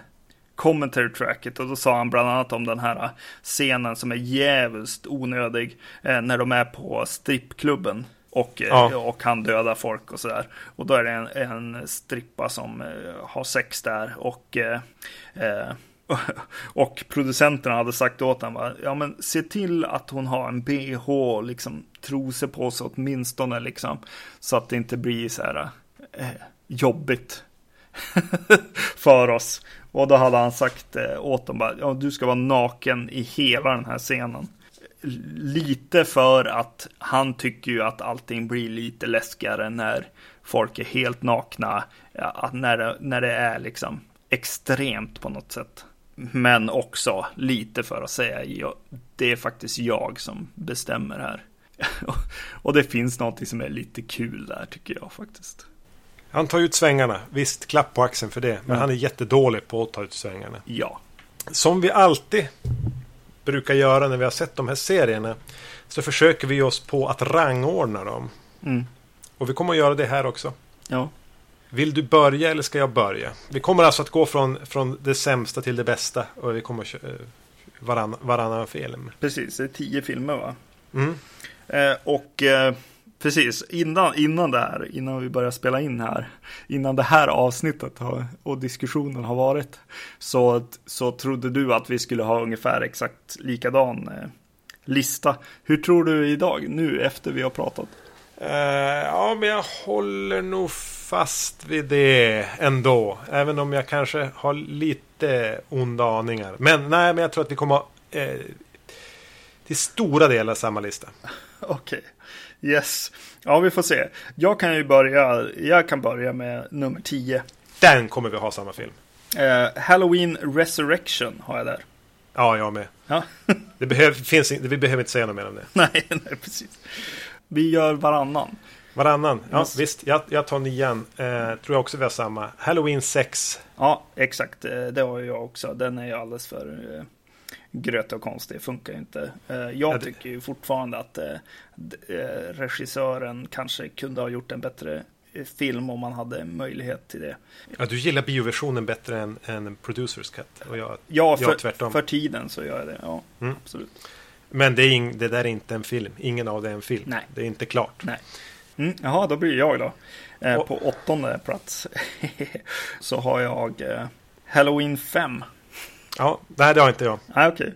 commentary tracket och då sa han bland annat om den här scenen som är jävligt onödig eh, när de är på strippklubben. Och, eh, Ja. och han dödar folk och sådär. Och då är det en, en strippa som eh, har sex där och eh, och producenterna hade sagt åt honom, ja men se till att hon har en bh, liksom trosor på sig åtminstone liksom. Så att det inte blir så här eh, jobbigt för oss. Och då hade han sagt eh, åt dem bara, ja du ska vara naken i hela den här scenen. Lite för att han tycker ju att allting blir lite läskigare när folk är helt nakna. Ja, när, det, när det är liksom extremt på något sätt. Men också lite för att säga, ja, det är faktiskt jag som bestämmer här. Och det finns någonting som är lite kul där tycker jag faktiskt. Han tar ut svängarna. Visst, klapp på axeln för det. Men Ja. han är jättedålig på att ta ut svängarna. Ja, Som vi alltid brukar göra när vi har sett de här serierna. Så försöker vi oss på att rangordna dem. Mm. Och vi kommer att göra det här också. ja, Vill du börja eller ska jag börja? Vi kommer alltså att gå från, från det sämsta till det bästa. Och vi kommer köra varann, varannan film. precis. Det är tio filmer va? Mm. Eh, och eh, precis, innan, innan det här, innan vi börjar spela in här, innan det här avsnittet har, och diskussionen har varit, så, så trodde du att vi skulle ha ungefär exakt likadan eh, lista. Hur tror du idag, nu efter vi har pratat? Eh, ja, men jag håller nog fast vid det ändå. Även om jag kanske har lite onda aningar. Men nej, men jag tror att vi kommer ha, eh, till stora delar samma lista. Okej, yes. Ja, vi får se. Jag kan ju börja, jag kan börja med nummer 10. Den kommer vi ha samma film. Eh, Halloween Resurrection har jag där. Ja, jag med. Ja, Det behöv, finns, in- vi behöver inte säga något mer om det. nej, nej, precis. Vi gör varannan. Varannan. Ja, Yes. visst. Jag, jag tar nian. Eh, tror jag också vi har samma. Halloween 6. Ja, exakt. Eh, Det har jag också. Den är ju alldeles för eh, grötig och konstig. Funkar ju inte. Eh, Ja, Jag tycker ju fortfarande att eh, eh, regissören kanske kunde ha gjort en bättre film om man hade möjlighet till det. Ja, du gillar bioversionen bättre än, än Producers Cut. Och jag, Ja, för, tvärtom. för tiden så gör jag det. Ja, Mm. absolut. men det, är ing, det där är inte en film. Ingen av det är en film. Nej. Det är inte klart. Nej. Mm, jaha, då blir jag då. Eh, Och- på åttonde plats så har jag eh, Halloween 5. Ja, nej, det har inte jag. Nej, okej.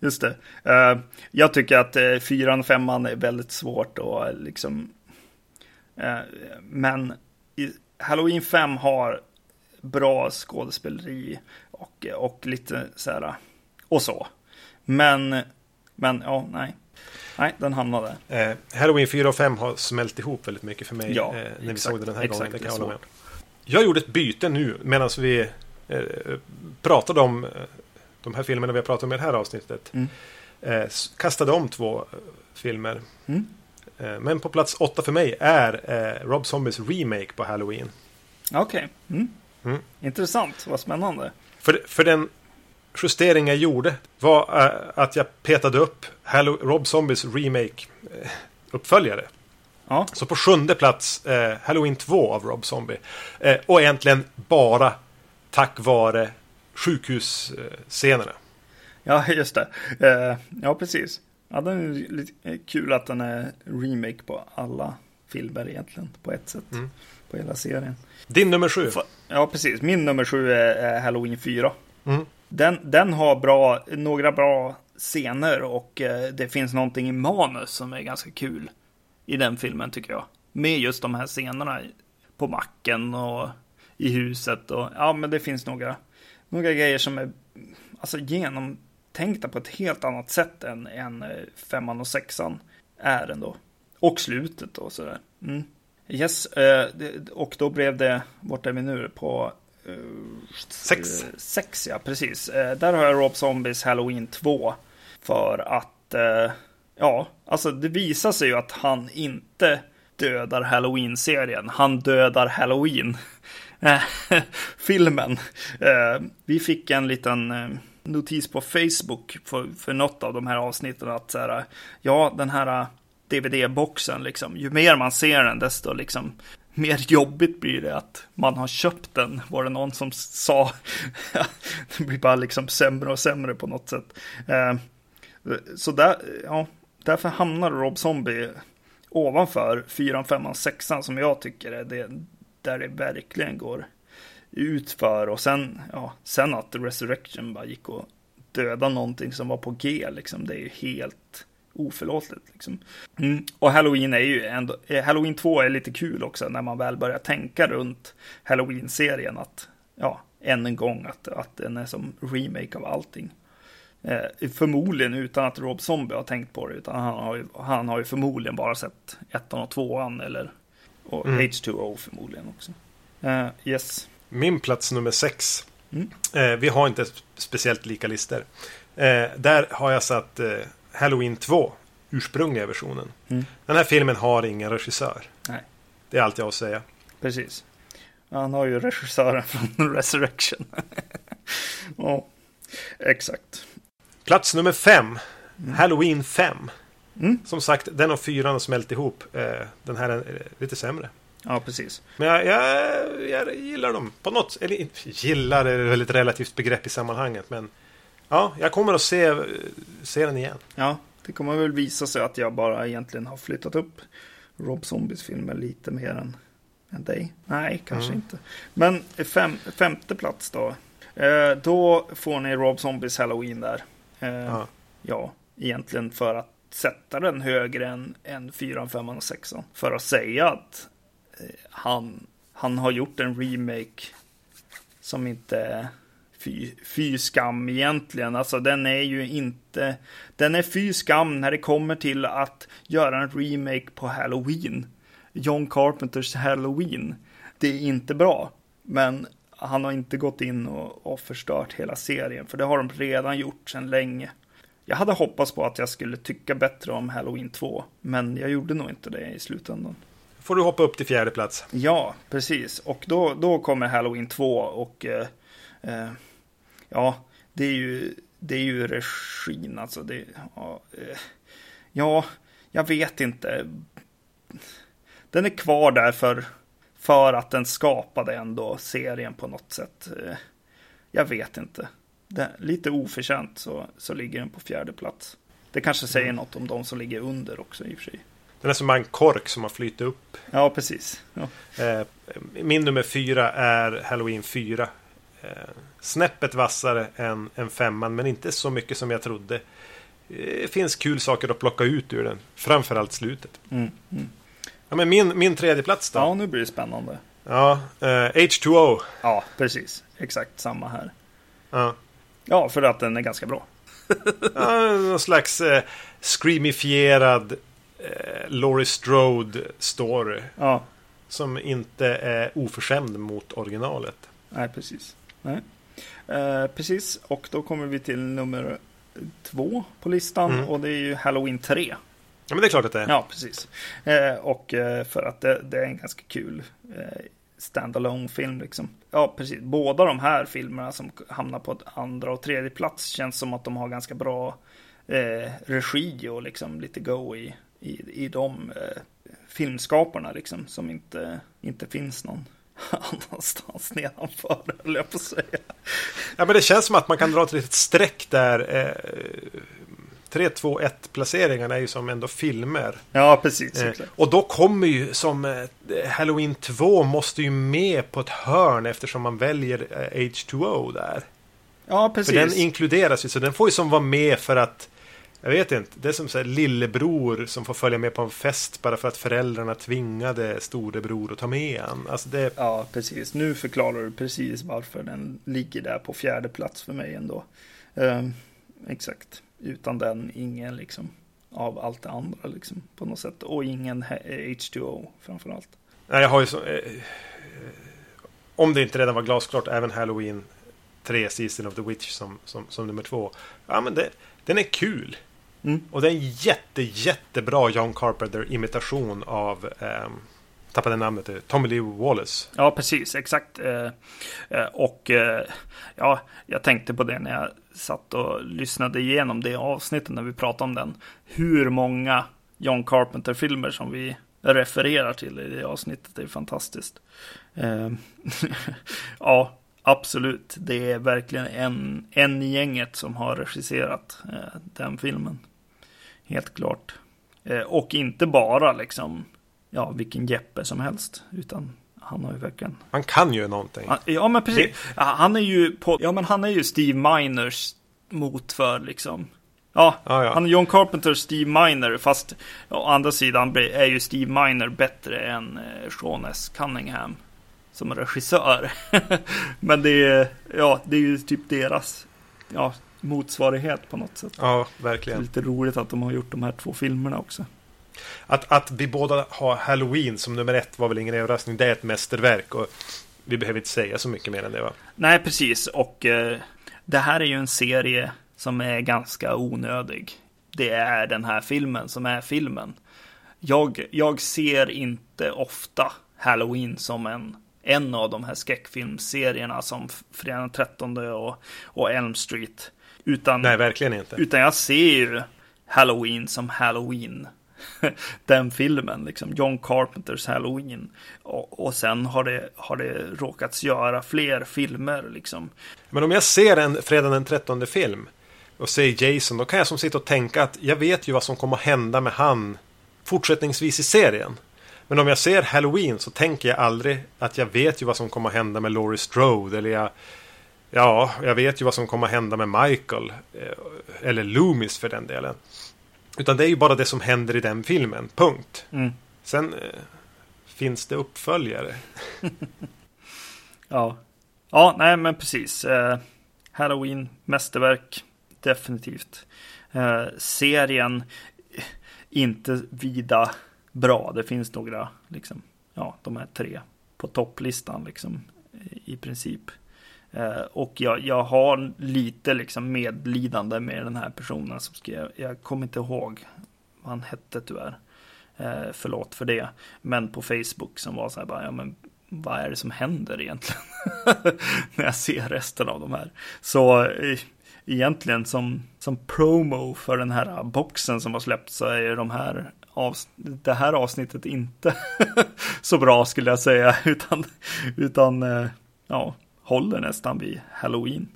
Just det. Eh, jag tycker att uh, fyran och femman är väldigt svårt och eh, liksom. eh, men Halloween 5 har bra skådespeleri och, och lite så här och så. Men, men ja, nej. Nej, den hamnade. Eh, Halloween 4 och 5 har smält ihop väldigt mycket för mig Ja, eh, när vi exakt, såg det den här exakt, gången. Det kan jag. Jag gjorde ett byte nu medan vi eh, pratade om eh, de här filmerna vi har pratat om i det här avsnittet. Mm. Eh, kastade om två eh, filmer. Mm. Eh, men på plats åtta för mig är eh, Rob Zombies remake på Halloween. Okej. Mm. Mm. Intressant, vad spännande. För, för den justering jag gjorde var eh, att jag petade upp Hallow- Rob Zombies remake eh, uppföljare. Ja, Så på sjunde plats eh, Halloween 2 av Rob Zombie. Eh, och egentligen bara tack vare sjukhusscenerna. ja just det. Eh, ja, precis. Ja, den är lite eh, kul att den är remake på alla filmer egentligen, på ett sätt. Mm. På hela serien. Din nummer sju. Ja, precis. Min nummer sju är, Halloween 4. Mm. Den, den har bra, några bra scener och eh, det finns någonting i manus som är ganska kul i den filmen tycker jag. Med just de här scenerna på macken och i huset och ja, men det finns några, några grejer som är alltså genomtänkta på ett helt annat sätt än, än eh, femman och sexan är ändå. Och slutet och sådär. Mm. Yes, eh, och då blev det, vart är vi nu? På eh, Sex. Sex, ja precis. Där har jag Rob Zombies Halloween 2. För att, ja, alltså det visar sig ju att han inte dödar Halloween-serien. Han dödar Halloween. Eh, filmen. Eh, vi fick en liten eh, notis på Facebook för, för något av de här avsnitten att så här, ja, den här eh, DVD-boxen, liksom, ju mer man ser den, desto liksom mer jobbigt blir det att man har köpt den, var det någon som sa. det blir bara liksom sämre och sämre på något sätt. Eh, så där, ja, därför hamnar Rob Zombie ovanför 4, 5, 6 som jag tycker är det där det verkligen går utför och sen, ja, sen att Resurrection bara gick och döda någonting som var på G liksom, det är ju helt oförlåtligt liksom. Mm. Och Halloween är ju ändå, eh, Halloween 2 är lite kul också när man väl börjar tänka runt Halloween-serien att, ja, än en gång att, att den är som remake av allting. Eh, förmodligen utan att Rob Zombie har tänkt på det, utan han har ju, han har ju förmodligen bara sett ettan och tvåan eller och Mm. H2O förmodligen också. Eh, yes. Min plats nummer sex. Mm. Eh, vi har inte speciellt lika listor. Eh, där har jag satt eh, Halloween 2, ursprungliga versionen. Mm. Den här filmen har ingen regissör. Nej. Det är allt jag har att säga. Precis. Han har ju regissören från Resurrection. ja, exakt. Plats nummer fem. Halloween 5. Mm. Som sagt, den och fyran har smält ihop. Eh, den här är eh, lite sämre. Ja, precis. Men jag, jag, jag gillar dem på något Eller gillar är väl ett relativt begrepp i sammanhanget. Men ja, jag kommer att se, se den igen. Ja, det kommer väl visa sig att jag bara egentligen har flyttat upp Rob Zombies filmer lite mer än, än dig. Nej, kanske Mm. inte. Men fem, femte plats då. Eh, då får ni Rob Zombies Halloween där. Eh, ja, egentligen för att sätta den högre än, än 4, 5 och 6. För att säga att eh, han, han har gjort en remake som inte är fy, fy skam egentligen. Alltså den är ju inte, den är fy skam när det kommer till att göra en remake på Halloween. John Carpenters Halloween. Det är inte bra, men han har inte gått in och, och förstört hela serien, för det har de redan gjort sedan länge. Jag hade hoppats på att jag skulle tycka bättre om Halloween 2, men jag gjorde nog inte det i slutändan. Får du hoppa upp till fjärde plats. Ja, precis. Och då, då kommer Halloween 2 och eh, eh, ja, det är ju, det är ju regin alltså. Det, ja, eh, ja, jag vet inte. Den är kvar där för, för att den skapade ändå serien på något sätt. Eh, jag vet inte. Lite oförtjänt så, så ligger den på fjärde plats. Det kanske säger något om de som ligger under också i och för sig. Den är som en kork som har flyttat upp. Ja, precis. Ja. Eh, min nummer fyra är Halloween 4. Eh, snäppet vassare än, än femman, men inte så mycket som jag trodde. Eh, Det finns kul saker att plocka ut ur den. Framförallt slutet. Mm, mm. Ja, men min, min tredje plats då? ja, nu blir det spännande. Ja, eh, H2O. Ja, precis. Exakt samma här. Ja. Ja, för att den är ganska bra. Ja, någon slags eh, screamifierad eh, Laurie Strode-story. Ja, Som inte är oförskämd mot originalet. nej, precis. Nej. Eh, precis, och då kommer vi till nummer två på listan Mm. och det är ju Halloween 3. Ja, men det är klart att det är. Ja, precis. Eh, och eh, för att det, det är en ganska kul eh, standalone film liksom. Ja, precis. Båda de här filmerna som hamnar på andra och tredje plats känns som att de har ganska bra eh, regi och liksom lite go i, i, i de eh, filmskaparna liksom som inte, inte finns någon annanstans nedanför, höll jag på att säga. Ja, men det känns som att man kan dra ett litet streck där. Eh, 3, 2, 1 placeringarna är ju som ändå filmer. Ja, precis. Eh, och då kommer ju som eh, Halloween 2 måste ju med på ett hörn eftersom man väljer eh, H2O där. Ja, För precis. den inkluderas ju, så den får ju som vara med för att jag vet inte, det är som så här lillebror som får följa med på en fest bara för att föräldrarna tvingade storebror att ta med han. Alltså det, Ja, precis. Nu förklarar du precis varför den ligger där på fjärde plats för mig ändå. Ehm, exakt. Utan den, ingen liksom av allt det andra liksom på något sätt. Och ingen H- H2O framförallt. Nej, jag har ju så... Eh, eh, om det inte redan var glasklart, även Halloween 3, Season of the Witch som, som, som nummer två. Ja, men det, den är kul. Mm. Och det är en jätte, jättebra John Carpenter-imitation av... Eh, tappade namnet, eh, Tommy Lee Wallace. Ja, precis, exakt. Eh, eh, och ja, jag tänkte på det när jag satt och lyssnade igenom det avsnittet när vi pratade om den. Hur många John Carpenter-filmer som vi refererar till i det avsnittet. Det är fantastiskt. Ja, absolut. Det är verkligen en, en i gänget som har regisserat den filmen. Helt klart. Och inte bara liksom, ja, vilken Jeppe som helst. Utan han har ju verkligen... Han kan ju någonting. Han, ja, men precis. Han är ju på, ja, men han är ju Steve Miners motför liksom. Ja, Ja, ja. han är John Carpenter, Steve Miner, fast å andra sidan är ju Steve Miner bättre än eh, Sean S. Cunningham som regissör. Men det är, ja, det är ju typ deras ja, motsvarighet på något sätt. Ja, Det är verkligen. lite roligt att de har gjort de här två filmerna också. Att, att vi båda har Halloween som nummer ett var väl ingen överraskning. Det är ett mästerverk. Och vi behöver inte säga så mycket mer än det va? Nej, precis. Och eh, det här är ju en serie som är ganska onödig. Det är den här filmen som är filmen. Jag, jag ser inte ofta Halloween som en, en av de här skräckfilmserierna som Fredag den 13 och, och Elm Street. Utan, Nej, verkligen inte. utan jag ser ju Halloween som Halloween. Den filmen, liksom John Carpenters Halloween. Och, och sen har det, har det råkats göra fler filmer liksom. Men om jag ser en fredag den 13 film och ser Jason, då kan jag som sitta och tänka att jag vet ju vad som kommer att hända med han fortsättningsvis i serien. Men om jag ser Halloween så tänker jag aldrig att jag vet ju vad som kommer att hända med Laurie Strode. Eller jag, ja, jag vet ju vad som kommer att hända med Michael. Eh, eller Loomis för den delen. Utan det är ju bara det som händer i den filmen, punkt. Mm. Sen eh, finns det uppföljare. Ja, ja nej men precis. Eh, Halloween, mästerverk, definitivt. Eh, serien, eh, inte vida bra. Det finns några, liksom, ja, de här tre på topplistan, liksom, i- i princip. Eh, och jag, jag har lite liksom medlidande med den här personen som skrev. Jag kommer inte ihåg vad han hette tyvärr. Eh, förlåt för det. Men på Facebook som var så här bara, ja men vad är det som händer egentligen? När jag ser resten av de här. Så eh, egentligen som, som promo för den här boxen som har släppts så är ju de här det här avsnittet inte så bra skulle jag säga. Utan, utan eh, ja, håller nästan vid Halloween.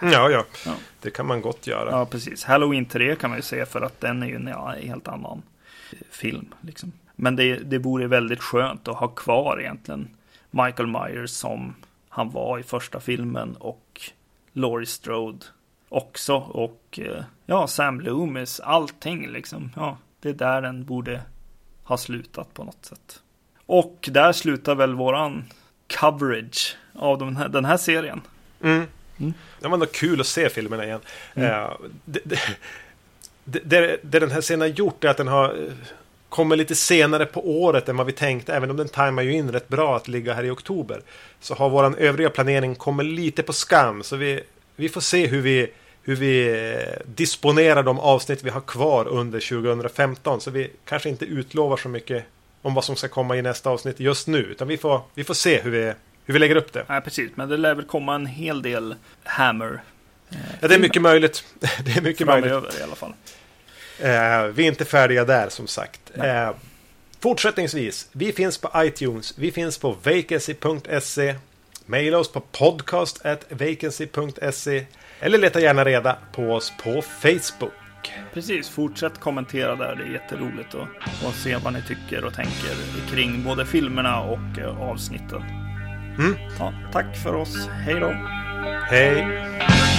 Ja, ja. Ja. Det kan man gott göra. Ja, precis. Halloween 3 kan man ju se för att den är ju en ja, helt annan film. Liksom. Men det, det vore väldigt skönt att ha kvar egentligen Michael Myers som han var i första filmen och Laurie Strode också. Och eh, ja, Sam Loomis, allting liksom. Ja, det är där den borde ha slutat på något sätt. Och där slutar väl våran coverage av den här, den här serien. Mm. Det var ändå kul att se filmerna igen. Mm. Eh, det, det, det, det, den här scenen har gjort är att den har eh, kommit lite senare på året än vad vi tänkte. Även om den tajmar ju in rätt bra att ligga här i oktober. Så har våran övriga planering kommit lite på skam. Så vi, vi får se hur vi, hur vi eh, disponerar de avsnitt vi har kvar under 2015. Så vi kanske inte utlovar så mycket om vad som ska komma i nästa avsnitt just nu. Utan vi får, vi får se hur vi, hur vi lägger upp det. Nej, precis. Men det lär väl komma en hel del Hammer Ja, det är mycket möjligt. Det är mycket möjligt. framöver i alla fall. Eh, vi är inte färdiga där som sagt. Eh, fortsättningsvis, vi finns på iTunes, vi finns på vacancy.se, maila oss på podcast@vacancy.se eller leta gärna reda på oss på Facebook. Precis, fortsätt kommentera där. Det är jätteroligt att, att se vad ni tycker och tänker kring både filmerna och eh, avsnitten. Mm. Ja, tack för oss. Hej då! Hej!